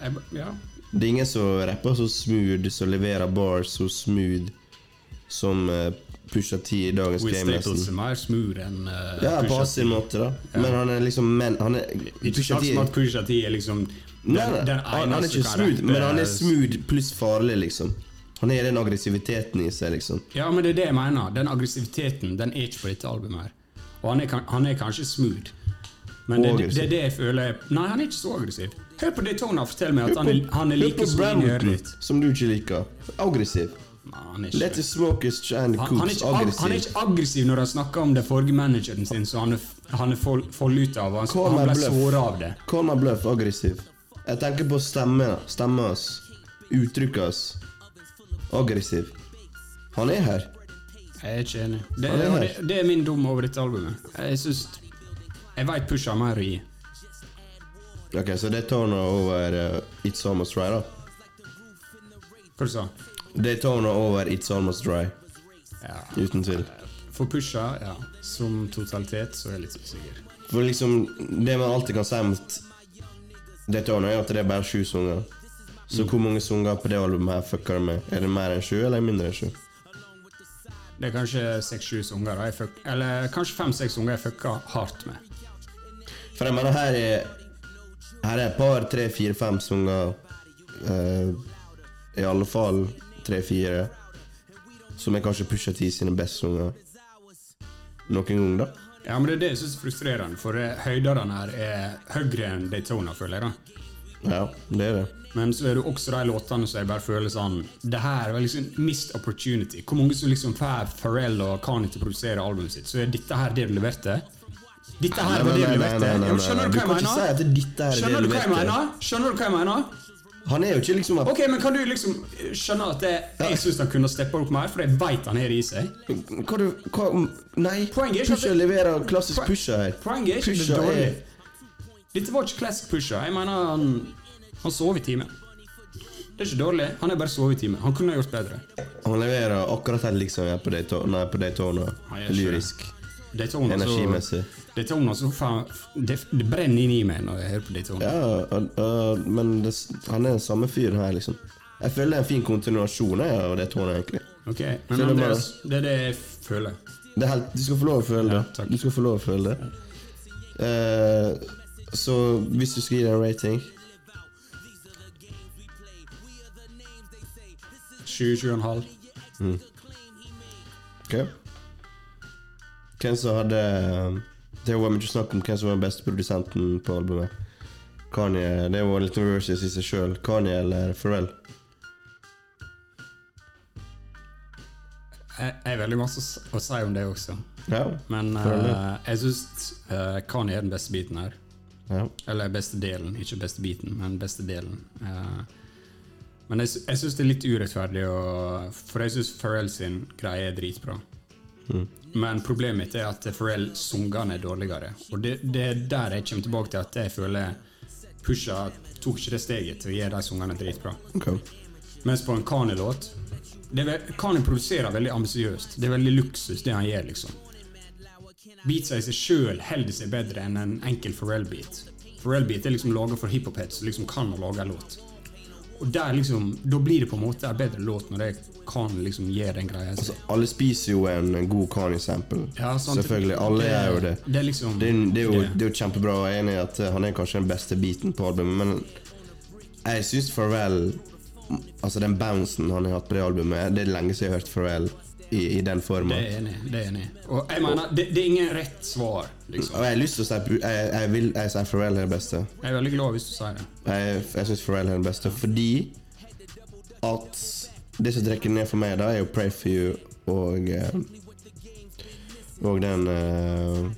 A: jeg, Ja,
B: Det er ingen som rapper så smooth, som leverer bars så smooth som uh, Pusha T i dagens game. Nesten.
A: er mer smooth enn uh,
B: Ja, på sin måte, da. Men han er liksom men, han er,
A: Ikke
B: Pusha T
A: er liksom den,
B: Nei, nei,
A: den
B: han, han er ikke smooth, men han er smooth pluss farlig, liksom. Han har den aggressiviteten i seg, liksom.
A: Ja, men det er det jeg mener. Den aggressiviteten den er ikke på dette albumet. her Og han er, han er kanskje smooth. Men det, det, det er det jeg føler Nei, han er ikke så aggressiv. Hør på Daytona og fortell meg at han er, han er like smooth i øret ditt.
B: som du ikke liker. Aggressiv.
A: Han er
B: Let the smokers shine
A: han, han, er ikke, han er ikke aggressiv når han snakker om den forrige manageren sin, så han er, han er fall, fall ut av. Han, han ble såra av det.
B: Call my bluff aggressiv. Jeg tenker på stemme, stemmen hans. Uttrykket hans. Aggressiv. Han er her.
A: Jeg er ikke enig. Det,
B: er
A: det, det er min dom over dette albumet. Jeg synes Jeg veit Push har mer å gi.
B: Ok, Så det tårner over uh, It's Almost Dry, da.
A: Hva du sa
B: Det tårner over It's Almost Dry.
A: Ja.
B: Uten tvil.
A: For Pusha, ja, som totalitet, så er jeg litt usikker.
B: For liksom, det man alltid kan si om det tårnet, er at det er bare sju sanger. Så hvor mange sanger på det albumet her fucker du med? Er det mer enn sju, eller mindre enn sju?
A: Det er kanskje seks-sju sanger, jeg eller kanskje fem-seks sanger jeg fucker hardt med.
B: For jeg mener, her er Her er et par, tre, fire, fem sanger uh, I alle fall tre-fire som er kanskje Pusha T sine beste sanger noen gang, da.
A: Ja, men det er det jeg syns er frustrerende, for eh, høydene her er høyere enn Daytona, føler jeg. da.
B: Ja, det er det.
A: Men så er det også de låtene som jeg bare føler sånn Det her var liksom missed opportunity. Hvor mange som liksom får Pharrell og Kanye til å produsere albumet sitt, så er dette her det du leverte? Dette her var det du leverte? Skjønner du hva jeg mener?
B: er
A: Skjønner
B: du
A: du hva jeg mener?
B: Han er jo ikke liksom
A: Ok, men Kan du liksom skjønne at jeg, jeg syns han kunne steppa opp mer, for jeg veit han har det i seg?
B: Hva du hva, Nei,
A: Poenget er det-
B: leverer klassisk pusher her.
A: Poenget er ikke det dårlig.
B: er-
A: Dette var ikke classic pusher. Jeg mener han, han sov i timen. Det er ikke dårlig. Han er bare sovet i timen. Han kunne ha gjort bedre.
B: Han leverer akkurat her liksom jeg er på Daytona, nei, på Daytona.
A: Han gjør ikke det.
B: lyrisk.
A: Daytona så,
B: Energimessig.
A: Daytona så faen det, det brenner inn i meg når jeg hører på Daytona.
B: Ja, uh, men det, han er den samme fyren her, liksom. Jeg føler det er en fin kontinuasjon av av Daytona, egentlig.
A: Ok, Men Andreas, det er det jeg føler.
B: Det er helt, du skal få lov å føle det.
A: Ja,
B: du skal få lov å føle det. Uh, så hvis du skal gi det en rating
A: 7-7,5.
B: Ok Hvem som hadde Det var mye snakk om hvem som var den beste produsenten på albumet. Kanye, Det var litt versus i seg sjøl. Kanye eller Pharrell?
A: Jeg har veldig masse å si om det også.
B: Ja.
A: Men eh, jeg syns uh, Kanye er den beste biten her.
B: ja.
A: Eller beste delen. Ikke beste biten, men beste delen. Uh, men jeg, jeg syns det er litt urettferdig, å, for jeg syns Pharrell sin greie er dritbra. Men problemet mitt er at Pharrell sungene er dårligere. Og det, det er der jeg kommer tilbake til at jeg føler Pusha tok ikke det steget til å gjøre de sungene dritbra.
B: Okay.
A: Mens på en Kani-låt det er Kanye produserer veldig ambisiøst. Det er veldig luksus, det han gjør, liksom. Beatsa i seg sjøl holder seg bedre enn en enkel Pharrell-beat. Pharrell-beat er liksom laga for hiphop-heads som liksom kan å lage en låt. Og der liksom, Da blir det på en måte en bedre låt når jeg kan liksom gi den greia.
B: Altså, alle spiser jo en god Kanye-sample.
A: Ja.
B: Selvfølgelig. Alle
A: Det-
B: gjør jo det.
A: det er liksom-
B: det, det, er jo,
A: det.
B: er jo kjempebra. Jeg er enig i at eh, han er kanskje den beste biten på albumet, men jeg syns Farvel, Altså Den bouncen han har hatt på det albumet, det er lenge siden jeg har hørt Farvel i, i den
A: Det er enig det er enig. Og jeg mener, det, det er ingen rett svar. liksom.
B: Og jeg har lyst til å si Jeg, jeg vil jeg sier Pharrell er den beste.
A: Jeg er veldig glad hvis du sier det.
B: Jeg, jeg syns Pharrell er den beste fordi at det som trekker ned for meg, da, er jo Pray for you og eh, Og den uh,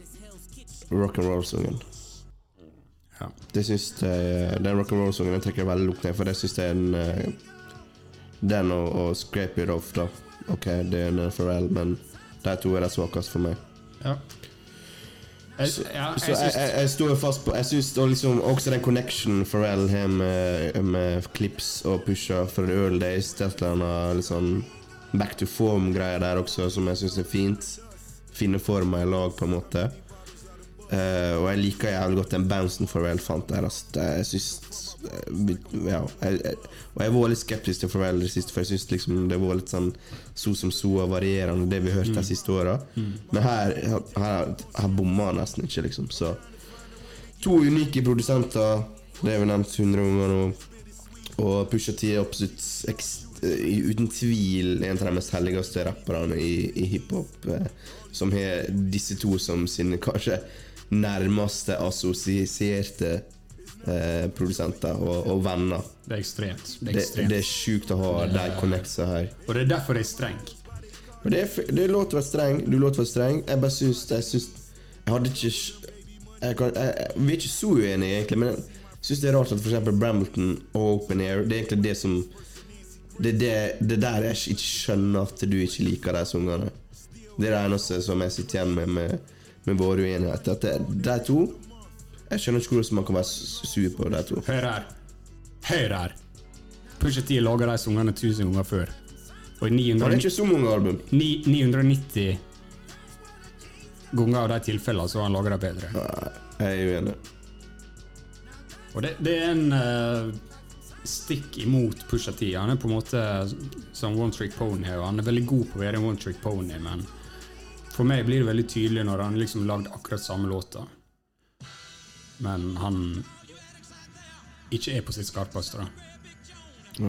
B: rock'n'roll-sangen.
A: Ja.
B: Det syns jeg Den rock'n'roll-sangen trekker veldig lukt ned, for det syns jeg er en eh, Den og, og Scrape It Off, da. Ok, det er en Pharrell, men de to er de svakeste for meg.
A: Ja. Jeg,
B: Så,
A: ja,
B: så
A: jeg
B: jeg,
A: syns
B: jeg, jeg står fast på Jeg syns liksom også den connection Pharrell har med, med Clips og Pusha fra the early days, er et eller annet sånn back to form-greier der også, som jeg syns er fint. Finne forma i lag, på en måte. Uh, og jeg liker jævlig godt den bouncen Pharrell fant der. Altså, Jeg syns Ja. Jeg, jeg, og jeg var litt skeptisk til Pharrell det siste, for jeg syns liksom det var litt sånn so som so og varierende, det vi har hørt de siste åra. Men her, her, her bomma han nesten ikke, liksom. Så to unike produsenter, det har vi nevnt 100 ganger nå. Og Pusha T er absolutt uten tvil en av de mest helligste rapperne i, i hiphop. eh, Som har disse to som sine kanskje nærmeste assosierte eh, produsenter og, og venner.
A: det er ekstremt. Det er ekstremt.
B: det er sjukt å ha de connectsa her.
A: Og det er derfor jeg er streng.
B: Og det er, det er lov til å være streng. Du er lov til å være streng. Jeg bare syns Jeg syns Jeg hadde ikke jeg kan, jeg, jeg, Vi er ikke så uenige, egentlig, men jeg syns det er rart at f.eks. Brambleton og Open Air Det er egentlig det som Det er det, det der jeg ikke skjønner at du ikke liker de sangene. Det er det eneste som jeg sitter igjen med med, med våre uenigheter. At det, de to Jeg skjønner ikke hvordan man kan være sur på de to.
A: Hør her. Hør her. Pusha T laga de sangene tusen ganger før. Og i
B: Det er ikke så mange album.
A: 9, 990 ganger av de tilfellene så har han laga det bedre.
B: Nei, jeg er uenig.
A: Og det, det er en uh, stikk imot Pusha T. Han er på en måte som one trick pony, og han er veldig god på å være en one trick pony, men for meg blir det veldig tydelig når han liksom lagde akkurat samme låta, men han ikke er på sitt skarpeste. da.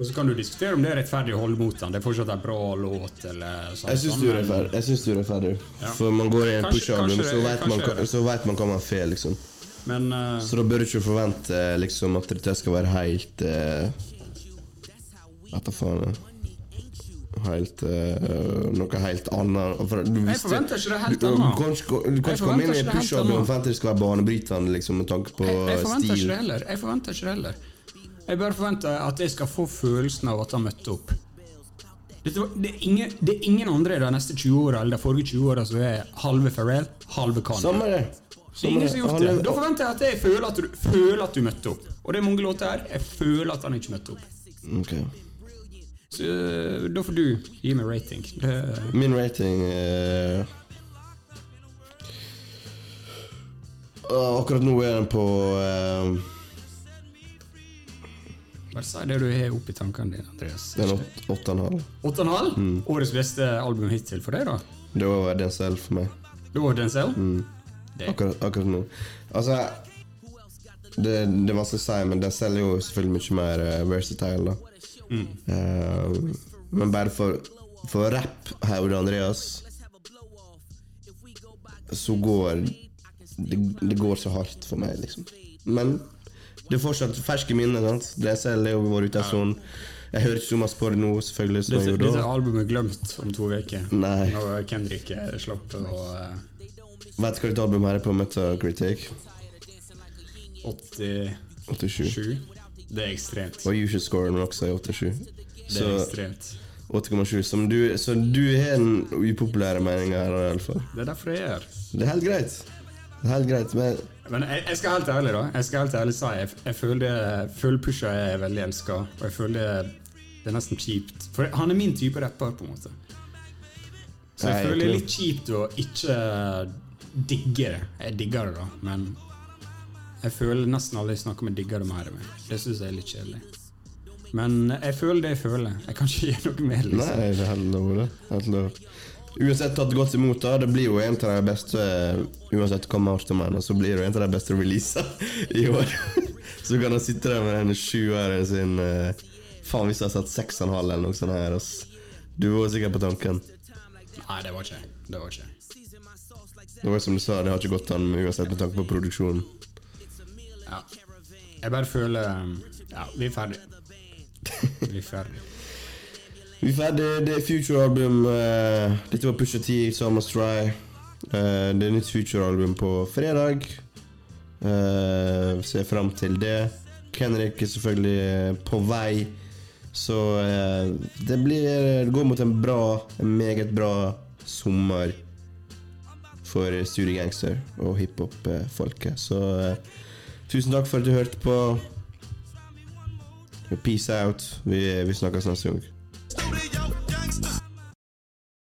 A: Og så kan du diskutere om det er rettferdig å holde mot han. Det er fortsatt en bra låt. eller sånn.
B: Jeg syns du er rettferdig. Jeg synes du er rettferdig.
A: Ja.
B: For man går i en push-album, så vet man, hva- så vet man hva man får, liksom.
A: Men uh,
B: Så da bør du ikke forvente liksom, at det skal være helt uh, Vet da faen. Jeg. Helt uh, Noe helt annet. For du visste-
A: forventer ikke det helt
B: du,
A: annet.
B: Du du, du, du kan ikke komme inn i
A: pushup
B: og forvente det skal være banebrytende liksom, med tanke på
A: jeg, jeg ikke det heller. Jeg forventer ikke det heller. Jeg bare forventer at jeg skal få følelsen av at han møtte opp. Det, er ingen, det er ingen andre de neste 20 åra eller de forrige 20 åra som er halve Pharrell, halve Kanye.
B: Samme det.
A: Det er ingen som har gjort det. Da forventer jeg at jeg føler at, du, føler at du møtte opp. Og det er mange låter her. Jeg føler at han ikke møtte opp.
B: Ok.
A: Så uh, da får du gi meg rating. Uh,
B: Min rating uh, Akkurat nå er den på eh,
A: bare si det du har oppi tankene dine, Andreas.
B: Den er åt- åtte og en halv.
A: 8,5?
B: Mm.
A: Årets beste album hittil for deg, da?
B: Det var den selv for meg.
A: Det var Denzel?
B: Mm. Akkurat, akkurat nå. Altså det, det er vanskelig å si, men den selger jo selvfølgelig mye mer eh, versatile. da
A: Mm.
B: Uh, Men bare for, for rapp, hevder Andreas, så går det, det går så hardt for meg, liksom. Men det er fortsatt ferske minner. sant? Det selger jo vært ute en stund. Jeg hører ikke så masse på det nå, selvfølgelig. som jeg
A: dette,
B: gjorde
A: dette albumet er glemt om to uker. Når Kendrick eh, slapp og uh,
B: Vet du ditt album her er på Metacritic?
A: 87.
B: 87.
A: Det er ekstremt.
B: Og Usual-scoren også i 8-7.
A: Det er ekstremt.
B: 8,7. Som du, så du har en upopulær mening her, i alle fall.
A: Det er derfor jeg gjør.
B: Det er helt greit. Det er helt greit, men
A: Men jeg, jeg skal helt ærlig da Jeg skal helt ærlig si Jeg, jeg føler, føler Pusha er veldig elska, og jeg føler det, det er nesten kjipt. For han er min type rapper, på en måte. Så jeg
B: Nei,
A: føler det er litt kjipt å ikke digge det. Jeg digger det, da, men jeg føler nesten alle jeg snakker med digger det mer. Det syns jeg er litt kjedelig. Men jeg føler det jeg føler. Jeg kan ikke gjøre noe med Liksom.
B: Nei, det er helt lov, det. Helt lov. Uansett tatt godt imot, da. Det blir jo en av de beste Uansett hva Martin mener, så blir det en av de beste releasene i år. Så kan han sitte der med den sjueren sin eh, Faen, hvis jeg har satt seks og en halv eller noe sånt her, ass. Du var sikkert på tanken.
A: Nei, det var ikke jeg. Det var ikke jeg.
B: Det var som du sa, det har ikke gått an uansett med tanke på produksjonen.
A: Ja. Jeg bare føler um, Ja, vi er ferdig. Vi er ferdig.
B: Vi er ferdig. Det er Future-album. eh, dette var Pusha T, Summer Stry. Eh, det er nytt Future-album på fredag. Uh, ser fram til det. Kenrik er selvfølgelig på vei. Så det blir Det går mot en bra, en meget bra sommer for studiegangster og hiphop-folket. Så Tusen takk for at du hørte på. Peace out. Vi, vi snakkes neste gang.